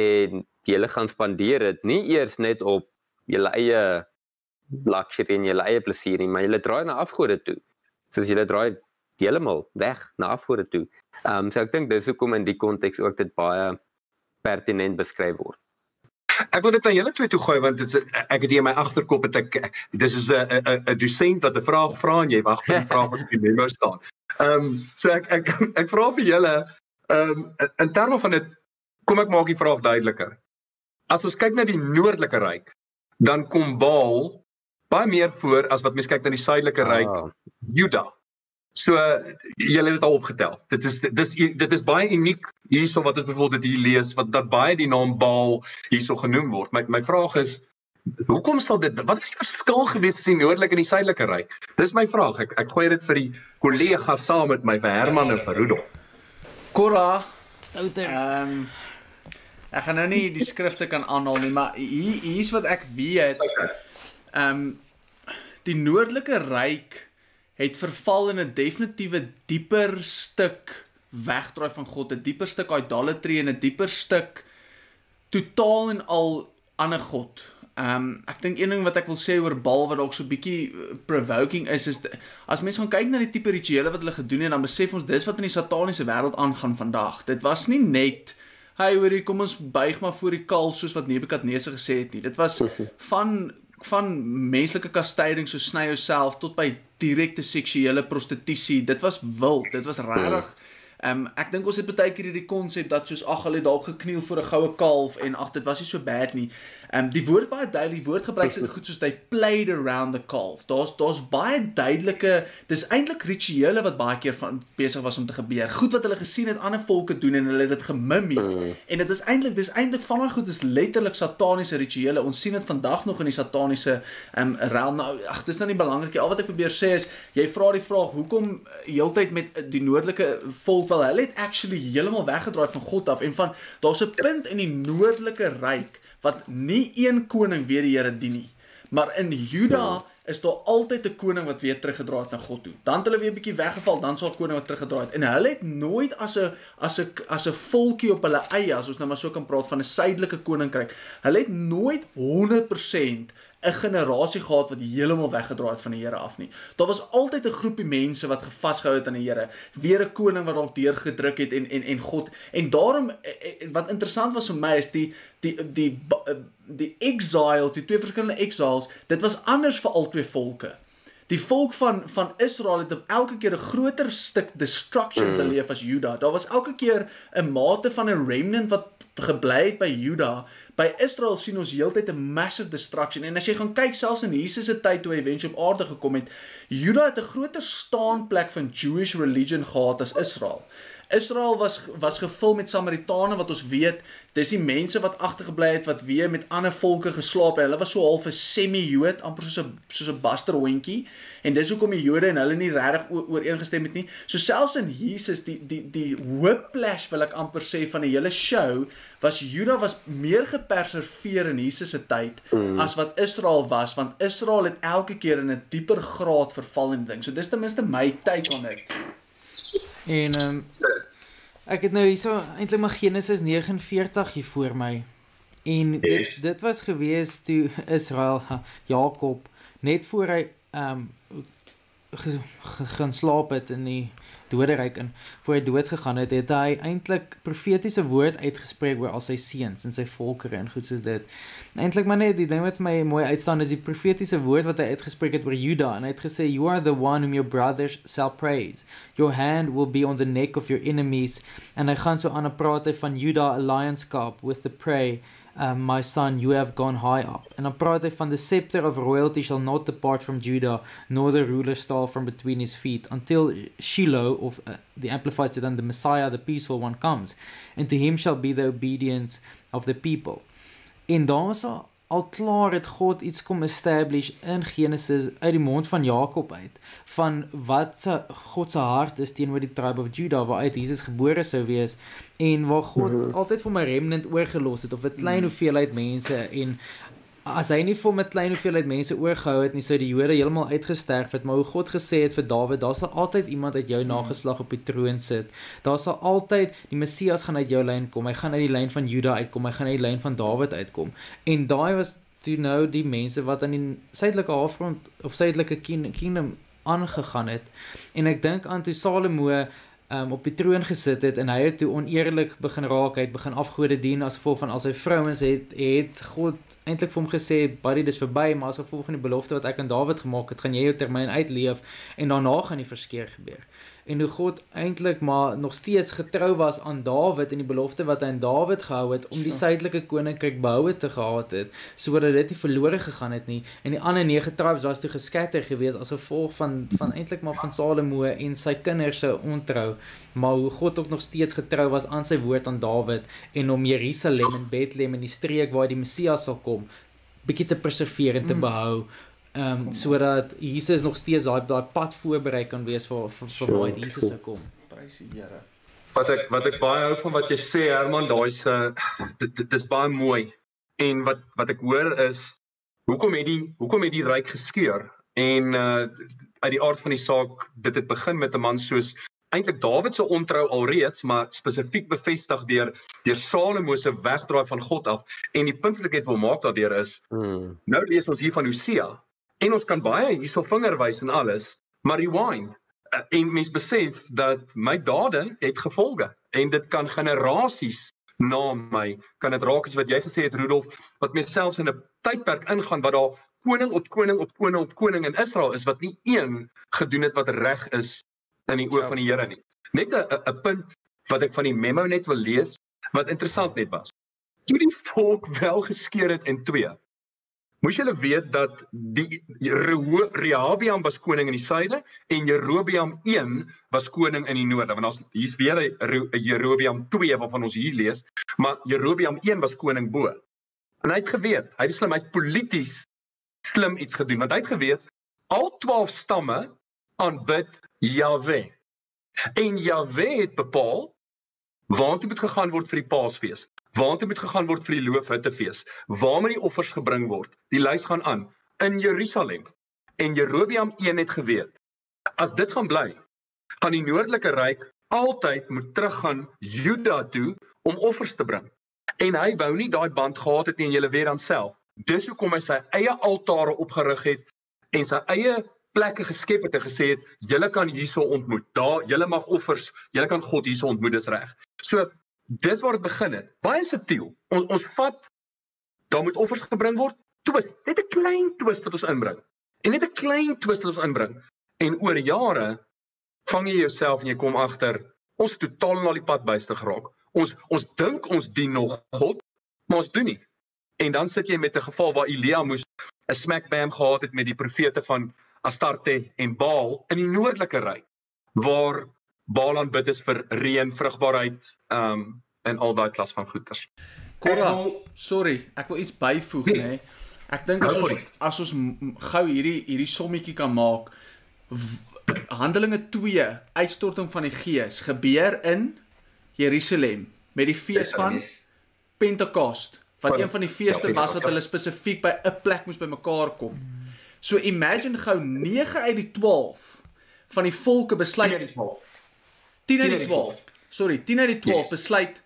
Speaker 2: en julle gaan spandeer dit nie eers net op julle eie luxury en julle eie plesier nie, maar julle draai na afgode toe. Soos julle draai heeltemal weg na afgode toe. Ehm um, so ek dink dis hoekom in die konteks ook dit baie pertinent beskryf word.
Speaker 1: Ek wil dit aan julle twee toe gooi want dit is ek het hier in my agterkop het ek dis is 'n 'n 'n dosent wat 'n vraag vra en jy wag vir die vraag wat op die memo staan. Ehm um, so ek ek ek vra vir julle ehm um, in terme van dit kom ek maak die vraag duideliker. As ons kyk na die noordelike ryk, dan kom Baal baie meer voor as wat mens kyk na die suidelike ryk ah. Juda. So julle het dit al opgetel. Dit is dis dit is baie uniek hierso wat ons byvoorbeeld hier lees wat dat baie die naam Baal hierso genoem word. My my vraag is hoekom sal dit wat is die verskil gewees tussen die noordelike en die suidelike ryk? Dis my vraag. Ek ek gooi dit vir die kollegas saam met my vir Herman en vir Rudolf.
Speaker 4: Kora
Speaker 3: Stouter.
Speaker 4: Ehm um, ek gaan nou nie die skrifte kan aanhaal nie, maar hier hier's wat ek weet. Ehm um, die noordelike ryk het verval in 'n definitiewe dieper stuk wegdraai van God, 'n dieper stuk idolatry en 'n dieper stuk totaal en al ander god. Ehm um, ek dink een ding wat ek wil sê oor Baal wat dalk so bietjie eh, provoking is is as mense gaan kyk na die tipe rituele wat hulle gedoen het dan besef ons dis wat in die sataniese wêreld aangaan vandag. Dit was nie net hy hoorie kom ons buig maar voor die kalf soos wat Nebukadneser gesê het nie. Dit was van van menslike kastyding so sny jouself tot by direkte seksuele prostitusie. Dit was wild. Dit was regtig Ehm um, ek dink ons het baie keer hierdie konsep dat soos ag hulle dalk gekniel voor 'n goue kalf en ag dit was nie so bad nie. Ehm um, die woord baie duidelik, die woord gebruik sulke goed soos they played around the calf. Daar's daar's baie duidelike, dis eintlik rituele wat baie keer van besig was om te gebeur. Goed wat hulle gesien het ander volke doen en hulle het dit gemimie. Mm. En dit is eintlik dis eintlik van daai goed is letterlik sataniese rituele. Ons sien dit vandag nog in die sataniese ehm um, realm. Nou ag dis nou nie belangrik nie. Al wat ek probeer sê is jy vra die vraag hoekom heeltyd met die noordelike volk wel hulle het actually heeltemal weggedraai van God af en van daar's 'n punt in die noordelike ryk wat nie een koning weer die Here dien nie. Maar in Juda is daar altyd 'n koning wat weer teruggedraai het na God toe. Dan het hulle weer 'n bietjie weggeval, dan sal koning wat teruggedraai het. En hulle het nooit as 'n as 'n as 'n volkie op hulle eie, as ons nou maar so kan praat van 'n suidelike koninkryk. Hulle het nooit 100% 'n generasie gehad wat heeltemal weggedraai het van die Here af nie. Daar was altyd 'n groepie mense wat gevasgehou het aan die Here, weer 'n koning wat dalk deurgedruk het en en en God. En daarom eh, eh, wat interessant was vir my is die die die die, eh, die exiles, die twee verskillende exiles, dit was anders vir albei volke. Die volk van van Israel het op elke keer 'n groter stuk destruction mm. beleef as Juda. Daar was elke keer 'n mate van 'n remnant wat gebly het by Juda by Israel sien ons heeltyd 'n massive destruction en as jy gaan kyk selfs in Jesus se tyd toe hy eventueel op aarde gekom het, Juda het 'n groter staanplek van Jewish religion gehad as Israel. Israel was was gevul met Samaritane wat ons weet, dis die mense wat agtergebly het wat weer met ander volke geslaap het. Hulle was so half 'n semi-Jood, amper soos 'n soos 'n buster hondjie. En dis hoekom die Jode en hulle nie regtig ooreengestem het nie. So selfs in Jesus die die die whiplash wil ek amper sê van die hele show was Juda was meer geperserveer in Jesus se tyd mm. as wat Israel was want Israel het elke keer in 'n dieper graad verval in ding. So dis ten minste my take on dit.
Speaker 3: En ehm um, ek het nou hierso eintlik maar Genesis 49 hier voor my. En dit yes. dit was gewees toe Israel Jakob net voor hy ehm um, gaan slaap het in die doderyk in voor hy dood gegaan het, het hy eintlik profetiese woord uitgespreek oor al sy seuns en sy volkere en goed soos dit. Eintlik maar net die ding wat my mooi uitstaan is die profetiese woord wat hy uitgespreek het oor Juda en hy het gesê you are the one whom your brothers shall praise. Your hand will be on the neck of your enemies en hy gaan so aan 'n praat hy van Juda alliance cup with the prey um, my son you have gone high up. And hy van the scepter of royalty shall not depart from Judah nor the ruler's staff from between his feet until Shiloh of uh, the amplified said then the Messiah the peaceful one comes. And to him shall be the obedience of the people. En daar's al klaar het God iets kom establish in Genesis uit die mond van Jakob uit van wat se God se hart is teenoor die tribe of Judah waar uit Jesus gebore sou wees en waar God mm -hmm. altyd vir my remnant oorgelos het of 'n klein hoeveelheid mense en as hy nie vir 'n klein hoeveelheid mense oorgehou het nie, sou die Jode heeltemal uitgesterf het, maar hoe God gesê het vir Dawid, daar sal altyd iemand uit jou nageslag op die troon sit. Daar sal altyd die Messias gaan uit jou lyn kom. Hy gaan uit die lyn van Juda uitkom. Hy gaan uit die lyn van Dawid uitkom. En daai was toe nou die mense wat aan die suidelike halfrond of suidelike kingdom aangegaan het. En ek dink aan toe Salomo um, op die troon gesit het en hy het toe oneerlik begin raak, hy het begin afgode dien as gevolg van al sy vrouens het het God eintlik vir hom gesê, "Buddy, dis verby, maar as gevolg van die belofte wat ek aan Dawid gemaak het, gaan jy jou termyn uitleef en daarna gaan die verskeer gebeur." En hoe God eintlik maar nog steeds getrou was aan Dawid en die belofte wat hy aan Dawid gehou het om die suidelike koninkryk behoue te gehad het, sodat dit nie verlore gegaan het nie en die ander 9 tribes was toe geskatter gewees as gevolg van van eintlik maar van Salomo en sy kinders se ontrou, maar hoe God ook nog steeds getrou was aan sy woord aan Dawid en om Jerusalem en Bethlehem en die streek waar die Messias sal kom bietjie te preserveer en te mm. Ehm um, sodat Jesus nog steeds daai daai pad voorberei kan wees vir vir, vir sure, waar Jesus sou kom.
Speaker 4: Prys die Here.
Speaker 1: Wat ek wat ek baie hou van wat jy sê Herman, daai's uh, dit dit is baie mooi. En wat wat ek hoor is hoekom het die hoekom het die ryk geskeur? En uh uit die aard van die saak, dit het begin met 'n man soos eintlik Dawid se ontrou alreeds, maar spesifiek bevestig deur deur Salomo se wegdraai van God af. En die punt wat ek net wil maak daardeur is, hmm. nou lees ons hier van Hosea en ons kan baie hierso vinger wys en alles, maar rewind eh, en mens besef dat my dade het gevolge en dit kan generasies na my kan dit raak as wat jy gesê het Rudolf wat myself in 'n tydperk ingaan wat daar koning op koning op koning op koning in Israel is wat nie een gedoen het wat reg is in die oë van die Here nie. Net 'n 'n punt wat ek van die memo net wil lees wat interessant net was. Toe die volk wel geskeur het in twee. Moes julle weet dat die Rehabiam was koning in die suide en Jerobeam 1 was koning in die noorde. Want ons hier's weer 'n Jerobeam 2 waarvan ons hier lees, maar Jerobeam 1 was koning bo. En hy het geweet, hy het slim, hy het polities slim iets gedoen want hy het geweet al 12 stamme aanbid Jahwe. En Jahwe het bepaal waartoe moet gegaan word vir die Paasfees. Waartoe moet gegaan word vir die Loofhuttefees? Waar moet die offers gebring word? Die lys gaan aan in Jerusalem. En Jerobeam 1 het geweet. As dit gaan bly, gaan die noordelike ryk altyd moet teruggaan Juda toe om offers te bring. En hy wou nie daai band gehad het teen julle weer aan self. Dis hoekom hy sy eie altare opgerig het en sy eie plekke geskep het en gesê het julle kan hierso ontmoet. Daar julle mag offers, julle kan God hierso ontmoet, dis reg. So dis waar dit begin het. Baie subtiel. Ons ons vat daar moet offers gebring word. Twist, net 'n klein twist wat ons inbring. En net 'n klein twist wat ons inbring. En oor jare vang jy jouself en jy kom agter ons totaal na die pad byste geraak. Ons ons dink ons dien nog God, maar ons doen nie. En dan sit jy met 'n geval waar Elia moes 'n smack bam gehad het met die profete van Astarte en Baal in die noordelike ryk waar Baal aanbid is vir reën, vrugbaarheid, um en al daai klas van goeders.
Speaker 4: Korra, sorry, ek wil iets byvoeg nê. Nee. Ek dink as ons as ons gou hierdie hierdie sommetjie kan maak Handelinge 2 uitstorting van die Gees gebeur in Jerusalem met die fees van Pentekoste wat een van die feeste was wat hulle spesifiek by 'n plek moes bymekaar kom. So imagine gou 9 uit die 12 van die volke besluit 10 uit die 12. 10 uit die 12. Sorry, 10 uit die 12 yes. besluit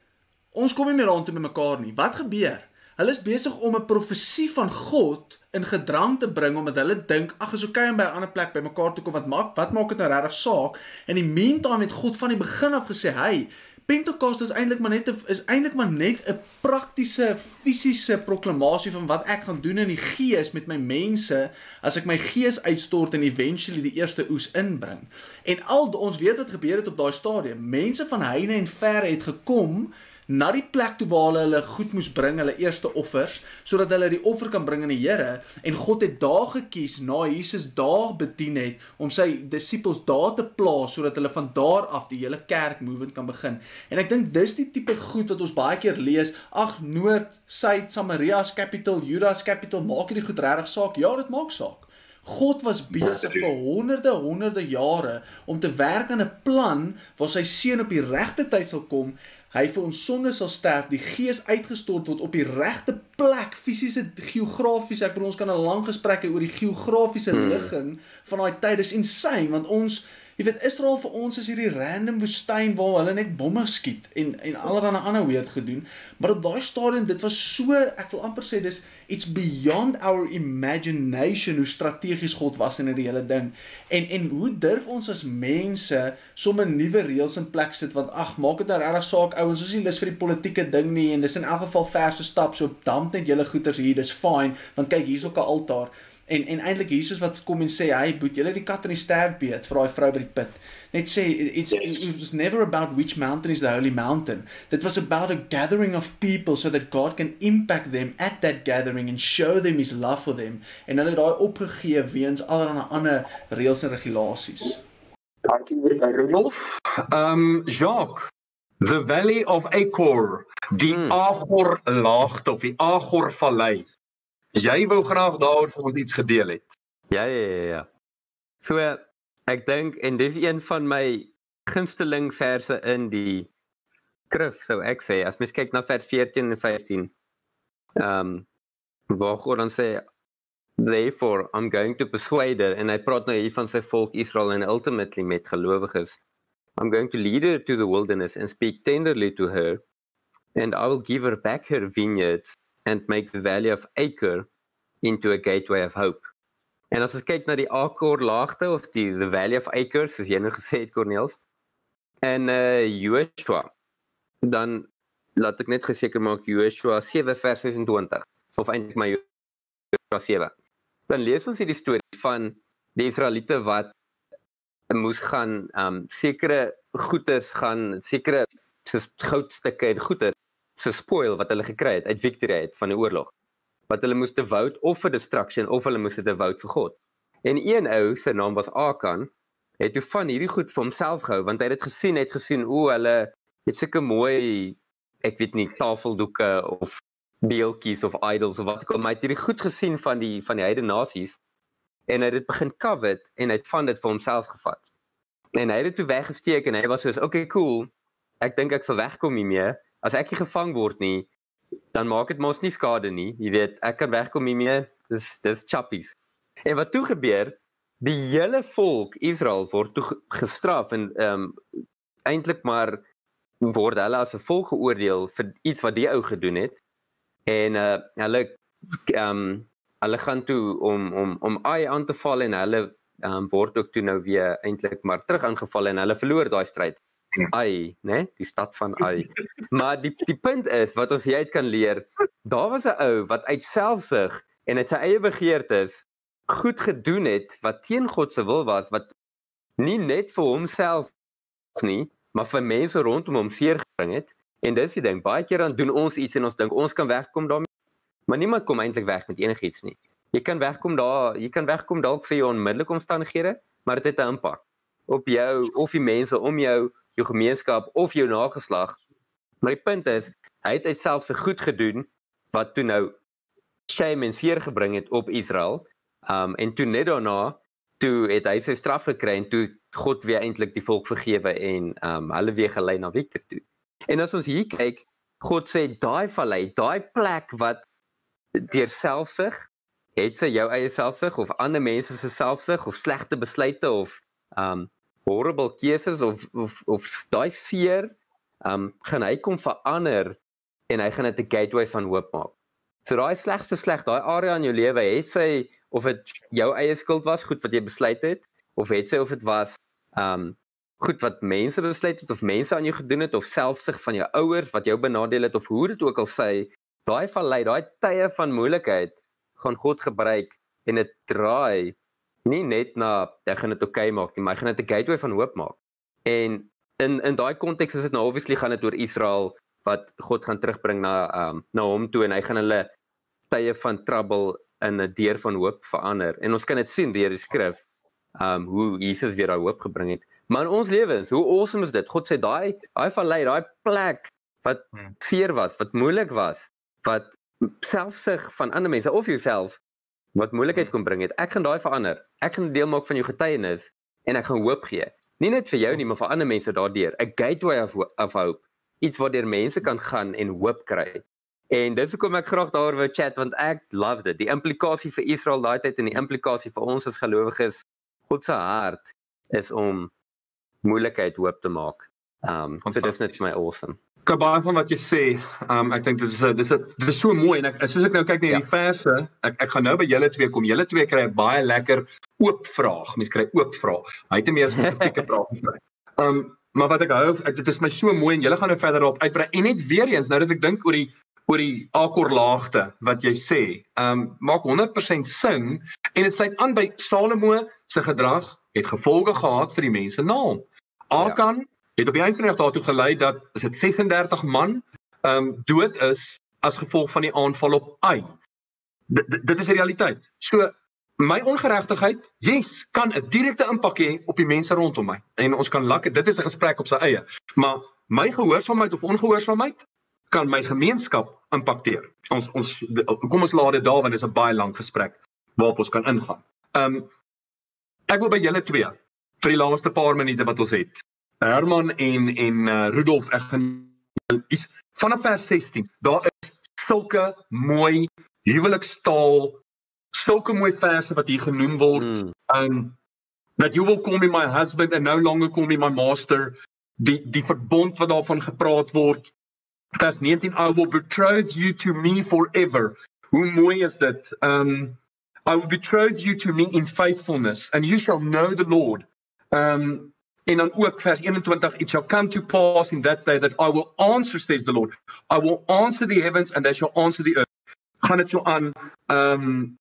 Speaker 4: ons kom nie meer rondom met mekaar nie. Wat gebeur? Hulle is besig om 'n profesie van God in gedrang te bring omdat hulle dink ag is okay om by 'n ander plek by mekaar te kom wat maak wat maak dit nou regtig saak? In die meantime het God van die begin af gesê, "Hey, Pentekoste is eintlik maar net 'n is eintlik maar net 'n praktiese fisiese proklamasie van wat ek gaan doen in die gees met my mense as ek my gees uitstort en eventually die eerste oes inbring. En al ons weet wat gebeur het op daai stadium. Mense van heine en verre het gekom na die plek toe waar hulle hulle goed moes bring, hulle eerste offers, sodat hulle die offer kan bring aan die Here en God het daar gekies na Jesus daar bedien het om sy disippels daar te plaas sodat hulle van daar af die hele kerk movement kan begin. En ek dink dis die tipe goed wat ons baie keer lees, ag Noord, Suid, Samaria's capital, Judas capital, maak dit goed regtig saak? Ja, dit maak saak. God was besig vir honderde honderde jare om te werk aan 'n plan waar sy seun op die regte tyd sal kom. Hy vir ons sonde sal sterf, die gees uitgestort word op die regte plek, fisiese geografies. Ek bedoel ons kan 'n lang gesprek hê oor die geografiese hmm. ligging van daai tyd. Dis insane want ons Jy weet Israel vir ons is hierdie random woestyn waar hulle net bomme skiet en en allerlei ander weird gedoen. Maar op daai stadium dit was so, ek wil amper sê dis it's beyond our imagination hoe strategies God was in hierdie hele ding. En en hoe durf ons as mense sommer nuwe reëls in plek sit want ag, maak dit nou regtig saak ouens, ons is nie lus vir die politieke ding nie en dis in elk geval verse stap so damp net julle goeters hier, dis fine want kyk hier's ook 'n altaar. En en eintlik Jesus wat kom en sê, "Hey, boet, julle die kat in die ster beet vir daai vrou by die put." Net sê it's yes. it was never about which mountain is the holy mountain. That was about a gathering of people so that God can impact them at that gathering and show them his love for them. En hulle het daai opgegee weens allerlei ander reëls en regulasies.
Speaker 1: Dankie vir Rudolf. Um Jacques The Valley of Achor, die hmm. Agor laagte of die Agor vallei. Jy wou graag daaroor vir ons iets gedeel het.
Speaker 2: Ja ja ja ja. So ek dink en dis een van my gunsteling verse in die skrif sou ek sê as mens kyk na vers 14 en 15. Ehm um, waar God dan sê therefore I'm going to persuade her and I praat nou hier van sy volk Israel en ultimately met gelowiges. I'm going to lead her to the wilderness and speak tenderly to her and I will give her back her vineyards and make the valley of Acre into a gateway of hope. En as ons kyk na die Acre laagte of die the valley of Acre soos jy nou *laughs* gesê het Cornelius en uh Joshua dan laat ek net geseker maak Joshua 7 vers 26 of eintlik my Joshua 7. Dan lees ons hierdie storie van die Israeliete wat moes gaan um sekere goedes gaan sekere soos goudstukke en goedes se spoil wat hulle gekry het uit victory uit van die oorlog. Wat hulle moes te vote of vir destruction of hulle moes dit te vote vir God. En een ou se naam was Akan het toe van hierdie goed vir homself gehou want hy het dit gesien, het gesien o, hulle het sulke mooi ek weet nie tafeldoeke of beeltjies of idols of wat ook al, maar hy het hierdie goed gesien van die van die heidene nasies en hy het dit begin covet en hy het van dit vir homself gevat. En hy het dit toe weggesteek en hy was soos, "Oké, okay, cool. Ek dink ek sal wegkom hiermee." As ek nie gevang word nie, dan maak dit mos nie skade nie. Jy weet, ek kan wegkom hiermee. Dis dis chappies. En wat toe gebeur? Die hele volk Israel word toe gestraf en ehm um, eintlik maar word hulle as 'n volk geoordeel vir iets wat die ou gedoen het. En uh hulle ehm um, hulle gaan toe om om om Ai aan te val en hulle ehm um, word ook toe nou weer eintlik maar terug aangeval en hulle verloor daai stryd. Ai, *laughs* né? Die stad van Ai. Maar die die punt is wat ons hieruit kan leer, daar was 'n ou wat uit selfsug en uit sy eie begeertes goed gedoen het wat teen God se wil was, wat nie net vir homself nie, maar vir mense rondom hom seer gebring het. En dis die ding, baie keer dan doen ons iets en ons dink ons kan wegkom daarmee. Maar niemand kom eintlik weg met enigiets nie. Jy kan wegkom daar, jy kan wegkom dalk vir jou onmiddellike omstandighede, maar dit het 'n impak op jou of die mense om jou jou gemeenskap of jou nageslag. Maar die punt is, hy het self se goed gedoen wat toe nou shame en seer gebring het op Israel. Um en toe net daarna toe het hy sy straf gekry en toe God weer eintlik die volk vergewe en um hulle weer gelei na Victor toe. En as ons hier kyk, God sê daai vallei, daai plek wat deur selfsug het sy jou eie selfsug of ander mense se selfsug of slegte besluite of um horrible keuses of of of daai seer, um gaan hy kom verander en hy gaan dit 'n gateway van hoop maak. So daai slegste sleg, daai area in jou lewe, het sy of dit jou eie skuld was, goed wat jy besluit het, of het sy of dit was um goed wat mense besluit het of mense aan jou gedoen het of selfsug van jou ouers wat jou benadeel het of hoe dit ook al sê, daai vallei, daai tye van moeilikheid gaan God gebruik en dit draai nie net na ek gaan dit oukei okay maak nie, maar ek gaan dit 'n gateway van hoop maak. En in in daai konteks is dit nou obviously gaan dit oor Israel wat God gaan terugbring na um na hom toe en hy gaan hulle tye van trouble in 'n deur van hoop verander. En ons kan dit sien deur die skrif um hoe Jesus weer daai hoop gebring het. Maar in ons lewens, hoe awesome is dit? God sê daai daai vallei, daai plek wat
Speaker 1: Hmm.
Speaker 2: seer was, wat moeilik was, wat selfsug van ander mense of jouself wat moeilikheid
Speaker 1: Hmm.
Speaker 2: kon bring het. Ek gaan daai verander. Ek gaan deel maak van jou getuienis en ek gaan hoop gee. Nie net vir jou nie, maar vir ander mense daardeur. 'n Gateway of of hope. Iets waardeur mense kan gaan en hoop kry. En dis hoekom ek graag daaroor wou chat want ek love dit. Die implikasie vir Israel daai tyd en die implikasie vir ons as gelowiges. God se hart is om moeilikheid hoop te maak. Um so dis net my awesome.
Speaker 1: Ek baie van wat jy sê, um ek dink dit is 'n dis 'n dis is so mooi en ek soos ek nou kyk na
Speaker 2: Ja.
Speaker 1: hierdie verse, ek ek gaan nou by julle twee kom. Julle twee kry 'n baie lekker oop vraag. Mense kry oop vraag. Hy het 'n meer spesifieke *laughs* vraag gekry. Um maar wat ek hou, ek, dit is my so mooi en julle gaan nou verder daarop uitbrei. En net weer eens, nou dat ek dink oor die oor die akkorlaagte wat jy sê, um maak 100% sin en dit sluit aan by Salomo se gedrag het gevolge gehad vir die mense na hom. Akan het op die einde van die dag daartoe gelei dat is dit 36 man um dood is as gevolg van die aanval op Ai. Dit is die realiteit. So my ongeregtigheid, yes, kan 'n direkte impak hê op die mense rondom my. En ons kan lekker dit is 'n gesprek op sy eie. Maar my gehoorsaamheid of ongehoorsaamheid kan my gemeenskap impakteer. Ons ons kom ons laat dit daar want dit is 'n baie lang gesprek waarop ons kan ingaan. Um ek wil by julle twee vir die laaste paar minute wat ons het. Herman en en uh, Rudolf ek gaan is vanaf vers 16. Daar is sulke mooi huwelikstaal, sulke mooi verse wat hier genoem word.
Speaker 2: Mm.
Speaker 1: Um that you will call me my husband and no longer call me my master. Die die verbond wat daarvan gepraat word. Vers 19 I will betroth you to me forever. Hoe mooi is dit? Um I will betroth you to me in faithfulness and you shall know the Lord. Um en dan ook vers 21 it shall come to pass in that day that I will answer says the Lord. I will answer the heavens and they shall answer the earth. Gaan dit so aan. Um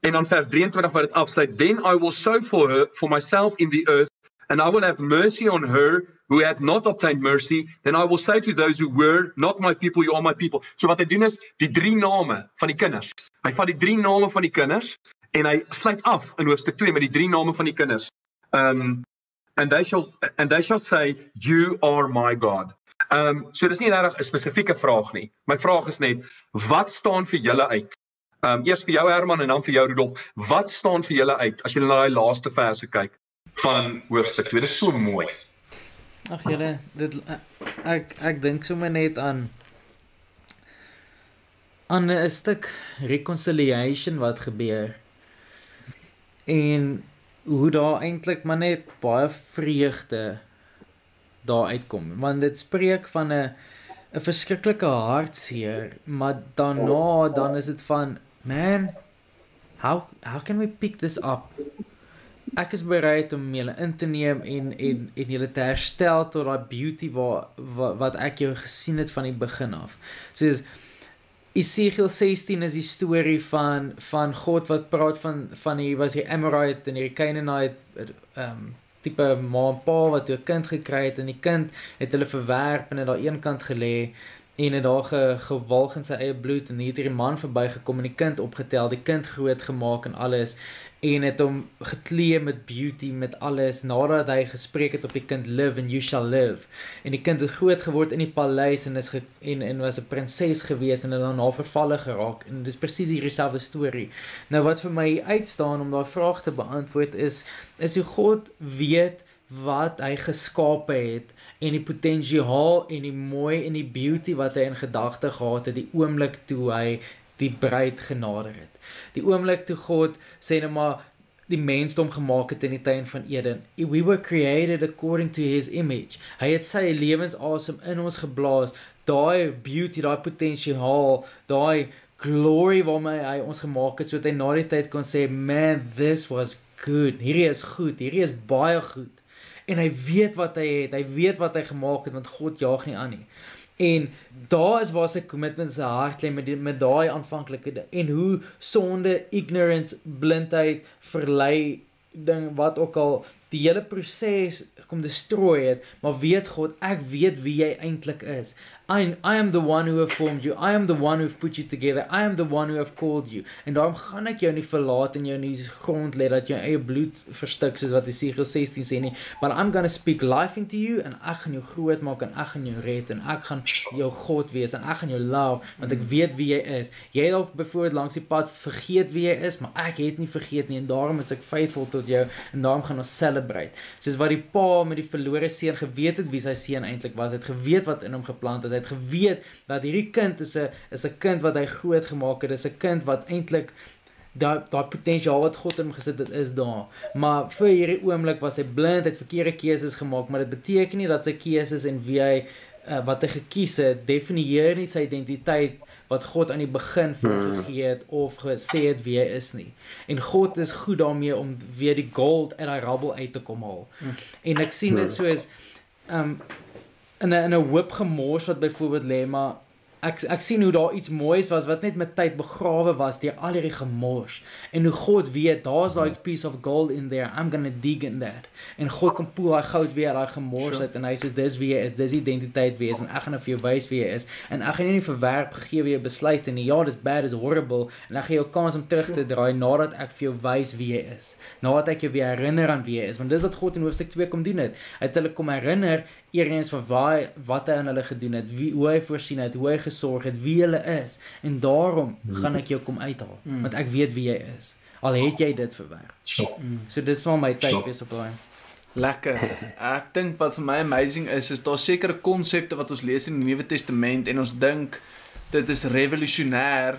Speaker 1: en dan vers 23 wat dit afsluit then I will sow for her for myself in the earth and I will have mercy on her who had not obtained mercy then I will say to those who were not my people you are my people so wat hy doen is die drie name van die kinders hy vat die drie name van die kinders en hy sluit af in hoofstuk 2 met die drie name van die kinders um and they shall and they shall say you are my god um so dis nie regtig 'n spesifieke vraag nie my vraag is net wat staan vir julle uit Um eers vir jou Herman en dan vir jou Rudolf. Wat staan vir julle uit as julle na daai laaste verse kyk van hoofstuk 2? Dit is so mooi.
Speaker 3: Ag julle, dit ek ek dink sommer net aan aan 'n stuk reconciliation wat gebeur. En hoe daar eintlik maar net baie vreugde daar uitkom. Want dit spreek van 'n 'n verskriklike hartseer, maar daarna dan is dit van man how how can we pick this up? Ek is bereid om julle in te neem en en en julle te herstel tot daai beauty waar wat, wat ek jou gesien het van die begin af. Soos Esegiel 16 is die storie van van God wat praat van van die was die Amorite en die Canaanite ehm um, tipe ma en pa wat 'n kind gekry het en die kind het hulle verwerp en het daar een kant gelê en het daar ge, gewalg in sy eie bloed en hier het hierdie man verbygekom en die kind opgetel, die kind groot gemaak en alles en het hom geklee met beauty met alles nadat hy gespreek het op die kind live and you shall live. En die kind het groot geword in die paleis en is ge, en en was 'n prinses gewees en het daarna vervalle geraak en dis presies hierdie selfde storie nou wat vir my uitstaan om daai vraag te beantwoord is is hoe God weet wat hy geskape het en die potensiaal en die mooi en die beauty wat hy in gedagte gehad het die oomblik toe hy die bruid genader het. Die oomblik toe God sê net maar die mensdom gemaak het in die tuin van Eden. We were created according to his image. Hy het sy lewensasem in ons geblaas. Daai beauty, daai potensiaal, daai glory waarmee hy ons gemaak het sodat hy na die tyd kon sê, "Man, this was good. Hierdie is goed. Hierdie is baie goed." En hy weet wat hy het. Hy weet wat hy gemaak het want God jaag nie aan nie. En daar is waar sy commitment se hart lê met die, met daai aanvanklike en hoe sonde, ignorance, blindheid, verlei ding wat ook al die hele proses kom destrooi het, maar weet God, ek weet wie jy eintlik is. I I am the one who have formed you. I am the one who've put you together. I am the one who have called you. En daarom gaan ek jou nie verlaat en jou in die grond lê dat jou eie bloed verstik soos wat Jesaja 16 sê nie. But I'm going to speak life into you en ek gaan jou groot maak en ek gaan jou red en ek gaan jou God wees en ek gaan jou love want ek weet wie jy is. Jy dalk byvoorbeeld langs die pad vergeet wie jy is, maar ek het nie vergeet nie en daarom is ek faithful tot jou en daarom gaan ons celebrate. Soos wat die pa met die verlore seun geweet het wie sy seun eintlik was, het geweet wat in hom geplant is. Hy het geweet dat hierdie kind is 'n is 'n kind wat hy groot gemaak het. Dis 'n kind wat eintlik daai daai potensiaal wat God in hom gesit het is daar. Maar vir hierdie oomblik was hy blind, het verkeerde keuses gemaak, maar dit beteken nie dat sy keuses en wie hy uh, wat hy gekies het definieer nie sy identiteit wat God aan die begin vir hom gegee het of gesê het wie hy is nie. En God is goed daarmee om weer die gold uit daai rabbel uit te kom haal. En ek sien dit soos um in 'n in 'n hoop gemors wat byvoorbeeld lê, maar ek ek sien hoe daar iets moois was wat net met tyd begrawe was deur al hierdie gemors. En hoe God weet, daar's daai piece of gold in there. I'm going to dig in that. En God kom poel daai goud weer daai gemors uit en hy sê dis wie jy is, dis identiteit wie jy is en ek gaan nou vir jou wys wie jy is. En ek gaan jou nie verwerp gegee wie jy besluit en ja, dis bad, dis horrible en ek gee jou kans om terug te draai nadat ek vir jou wys wie jy is. Nadat ek jou weer herinner aan wie jy is, want dis wat God in hoofstuk 2 kom doen het. Hy het hulle kom herinner eers van waar wat hy aan hulle gedoen het, wie hoe hy voorsien het, hoe hy gesorg het, wie hulle is en daarom gaan ek jou kom uithaal
Speaker 4: Mm.
Speaker 3: want ek weet wie jy is. Al het jy dit verwerp.
Speaker 1: Stop.
Speaker 3: So dis maar my tyd wees op daai.
Speaker 4: Lekker. *laughs* Ek dink wat vir my amazing is is daar sekere konsepte wat ons lees in die Nuwe Testament en ons dink dit is revolusionêr.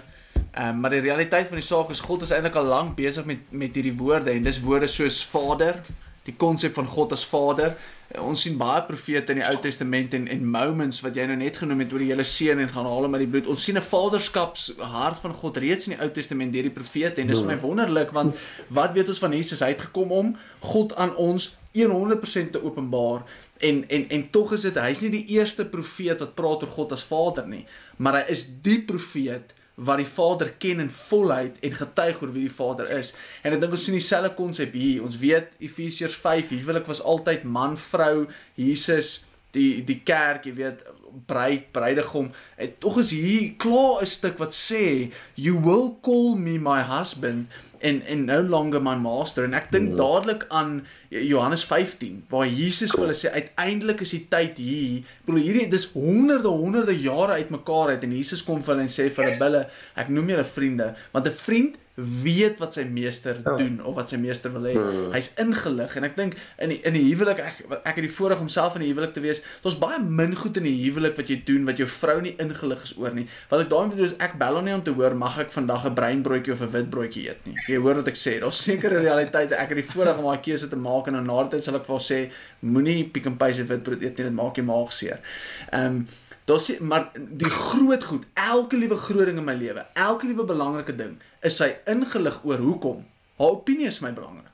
Speaker 4: Um, maar die realiteit van die saak is God is eintlik al lank besig met met hierdie woorde en dis woorde soos Vader, die konsep van God as Vader. Uh, ons sien baie profete in die Ou Testament en en moments wat jy nou net genoem het oor die hele seun en gaan haal hom uit die bloed. Ons sien 'n vaderskaps hart van God reeds in die Ou Testament deur die profete en dis vir my wonderlik want wat weet ons van Jesus? Hy het gekom om God aan ons 100% te openbaar en en en tog is dit hy's nie die eerste profeet wat praat oor God as Vader nie, maar hy is die profeet wat die Vader ken in volheid en getuig oor wie die Vader is. En ek dink ons sien dieselfde konsep hier. Ons weet Efesiërs 5, huwelik was altyd man, vrou, Jesus, die die kerk, jy weet, bruid, bruidegom. En tog is hier klaar 'n stuk wat sê, "You will call me my husband and and no longer my master." En ek dink dadelik aan Johannes 15 waar Jesus vir hulle sê uiteindelik is die tyd hier. Bedoel hierdie dis honderde honderde jare uitmekaar uit en Jesus kom vir hulle en sê vir hulle bulle, ek noem julle vriende, want 'n vriend weet wat sy meester doen of wat sy meester wil hê. Hy's ingelig en ek dink in die, in die huwelik ek ek het die voorreg om self in 'n huwelik te wees. Daar's baie min goed in die huwelik wat jy doen wat jou vrou nie ingelig is oor nie. Wat ek daarmee bedoel is ek bel haar nie om te hoor mag ek vandag 'n breinbroodjie of 'n wit broodjie eet nie. Jy hoor wat ek sê. Daar's sekere realiteite ek het die voorreg om daai keuse te maak en dan na die tyd sal ek vir haar sê moenie Pick n Pay se witbrood eet nie, dit maak jou maag seer. Ehm um, Daar sê maar die groot goed, elke liewe groot ding in my lewe, elke liewe belangrike ding, is sy ingelig oor hoekom. Haar opinie is my belangrik.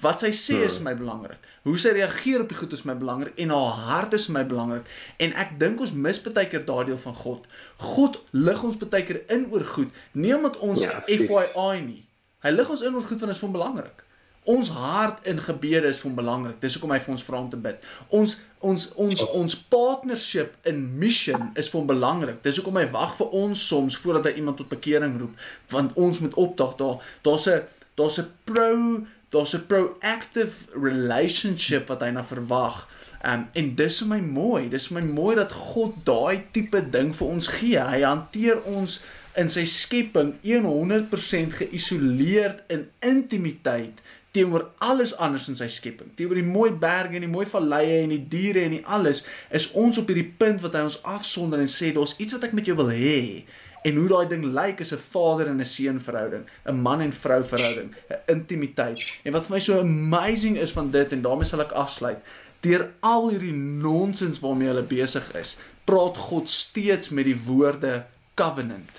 Speaker 4: Wat sy sê is my belangrik. Hoe sy reageer op die goed is my belangrik en haar hart is my belangrik. En ek dink ons mis baie keer daardie deel van God. God lig ons baie keer in oor goed, nie omdat ons
Speaker 2: Ja.
Speaker 4: FYI nie. Hy lig ons in oor goed want dit is vir hom belangrik. Ons hart in gebede is vir hom belangrik. Dis hoekom hy vir ons vra om te bid. Ons ons ons ons partnership in mission is vir hom belangrik. Dis hoekom hy wag vir ons soms voordat hy iemand tot bekering roep, want ons moet opdag daar. Daar's 'n daar's 'n pro daar's 'n proactive relationship wat hy na verwag. Um, en dis vir my mooi. Dis vir my mooi dat God daai tipe ding vir ons gee. Hy hanteer ons in sy skepping 100% geïsoleerd in intimiteit teenoor alles anders in sy skepping. Teenoor die mooi berge en die mooi valleie en die diere en die alles is ons op hierdie punt wat hy ons afsonder en sê daar's iets wat ek met jou wil hê. En hoe daai ding lyk is 'n vader en 'n seun verhouding, 'n man en vrou verhouding, 'n intimiteit. En wat vir my so amazing is van dit en daarmee sal ek afsluit. Deur al hierdie nonsens waarmee hulle besig is, praat God steeds met die woorde covenant.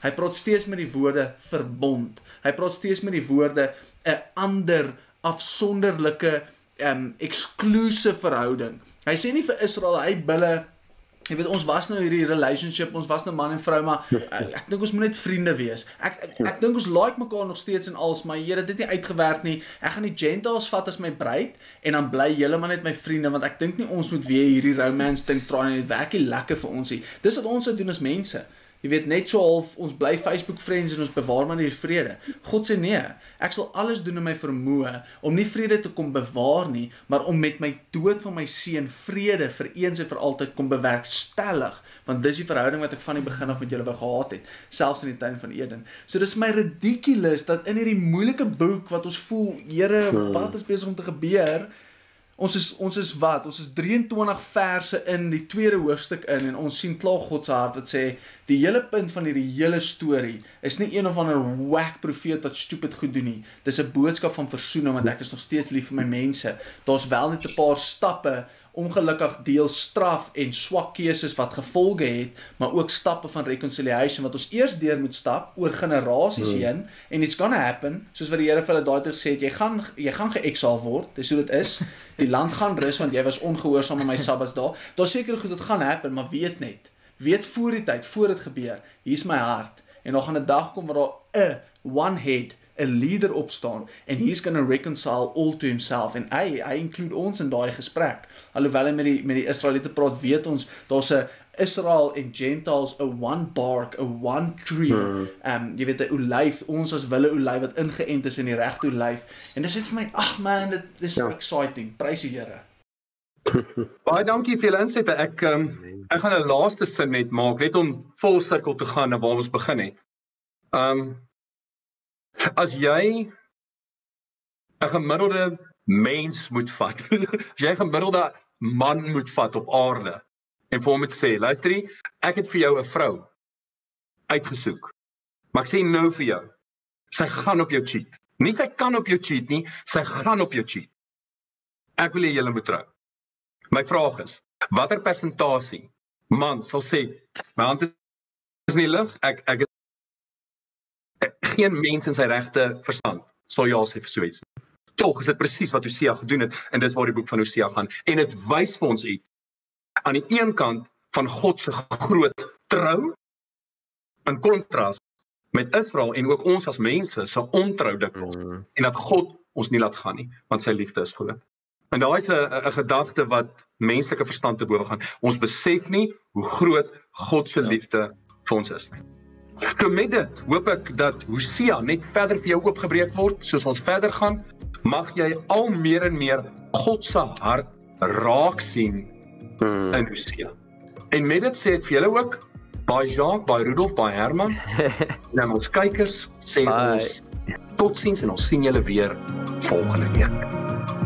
Speaker 4: Hy praat steeds met die woorde verbond. Hy praat steeds met die woorde 'n ander afsonderlike um exclusive verhouding. Hy sê nie vir Israel hy bulle Jy weet ons was nou hierdie relationship, ons was nou man en vrou, maar ek, ek dink ons moet net vriende wees. Ek ek, ek dink ons like mekaar nog steeds en als, maar Here, dit het nie uitgewerk nie. Ek gaan die Gentiles vat as my bruid en dan bly julle maar net my vriende want ek dink nie ons moet weer hierdie romance ding try nie. Dit werk nie lekker vir ons nie. Dis wat ons sou doen as mense. Jy weet net so half ons bly Facebook friends en ons bewaar maar hier vrede. God sê nee, ek sal alles doen in my vermoë om nie vrede te kom bewaar nie, maar om met my dood van my seun vrede vir eens en vir altyd kom bewerkstellig, want dis die verhouding wat ek van die begin af met julle wou gehad het, selfs in die tuin van Eden. So dis my ridiculous dat in hierdie moeilike boek wat ons voel, Here, wat is besig om te gebeur? Ons is ons is wat? Ons is 23 verse in die tweede hoofstuk in en ons sien klaar God se hart wat sê die hele punt van hierdie hele storie is nie een of ander whack profeet wat stupid goed doen nie. Dis 'n boodskap van versoening want ek is nog steeds lief vir my mense. Daar's wel net 'n paar stappe ongelukkig deel straf en swak keuses wat gevolge het, maar ook stappe van reconciliation wat ons eers deur moet stap oor generasies hmm. heen en it's gonna happen, soos wat die Here vir hulle daai gesê het, jy gaan jy gaan geexaal word. Dis hoe dit is. *laughs* Die land gaan rus want jy was ongehoorsaam aan my Sabbatsdae. Daar seker goed dit gaan happen, maar weet net, weet voor die tyd, voor dit gebeur, hier's my hart en nog 'n dag kom waar daar 'n one head 'n leader opstaan en he's going to reconcile all to himself en hy hy include ons in daai gesprek. Alhoewel hy met die met die Israeliete praat, weet ons daar's 'n Israel en Gentiles 'n one bark, 'n one tree. Ehm um, jy weet 'n olyf, ons as wille olyf wat ingeënt is in die regte olyf. En dis net vir my, ag man, dit is ja. exciting. Prys die Here. *laughs*
Speaker 1: Baie dankie vir julle insette. Ek um, ek gaan 'n laaste sin net maak net om vol sirkel te gaan na waar ons begin het. Ehm um, As jy 'n gemiddelde mens moet vat, *laughs* as jy 'n gemiddelde man moet vat op aarde en vir hom moet sê, luister jy, ek het vir jou 'n vrou uitgesoek. Maar ek sê nou vir jou, sy gaan op jou cheat. Nie sy kan op jou cheat nie, sy gaan op jou cheat. Ek wil hê julle moet trou. My vraag is, watter persentasie man sal sê, my hand is in die lug, ek ek geen mens in sy regte verstand sal ja sê vir so iets. Tog is dit presies wat Hosea gedoen het en dis waar die boek van Hosea gaan en dit wys vir ons iets aan die een kant van God se groot trou in kontras met Israel en ook ons as mense se ontrou dikwels mm. en dat God ons nie laat gaan nie want sy liefde is groot. En daai is 'n 'n gedagte wat menslike verstand te bowe gaan. Ons besef nie hoe groot God se ja. liefde vir ons is nie. So met dit hoop ek dat Hosea net verder vir jou oopgebreek word soos ons verder gaan. Mag jy al meer en meer God se hart raak sien hmm. in Hosea. En met dit sê ek vir julle ook by Jacques, by Rudolf, by Herman *laughs* en aan ons kykers sê Bye. ons totsiens en ons sien julle weer volgende week.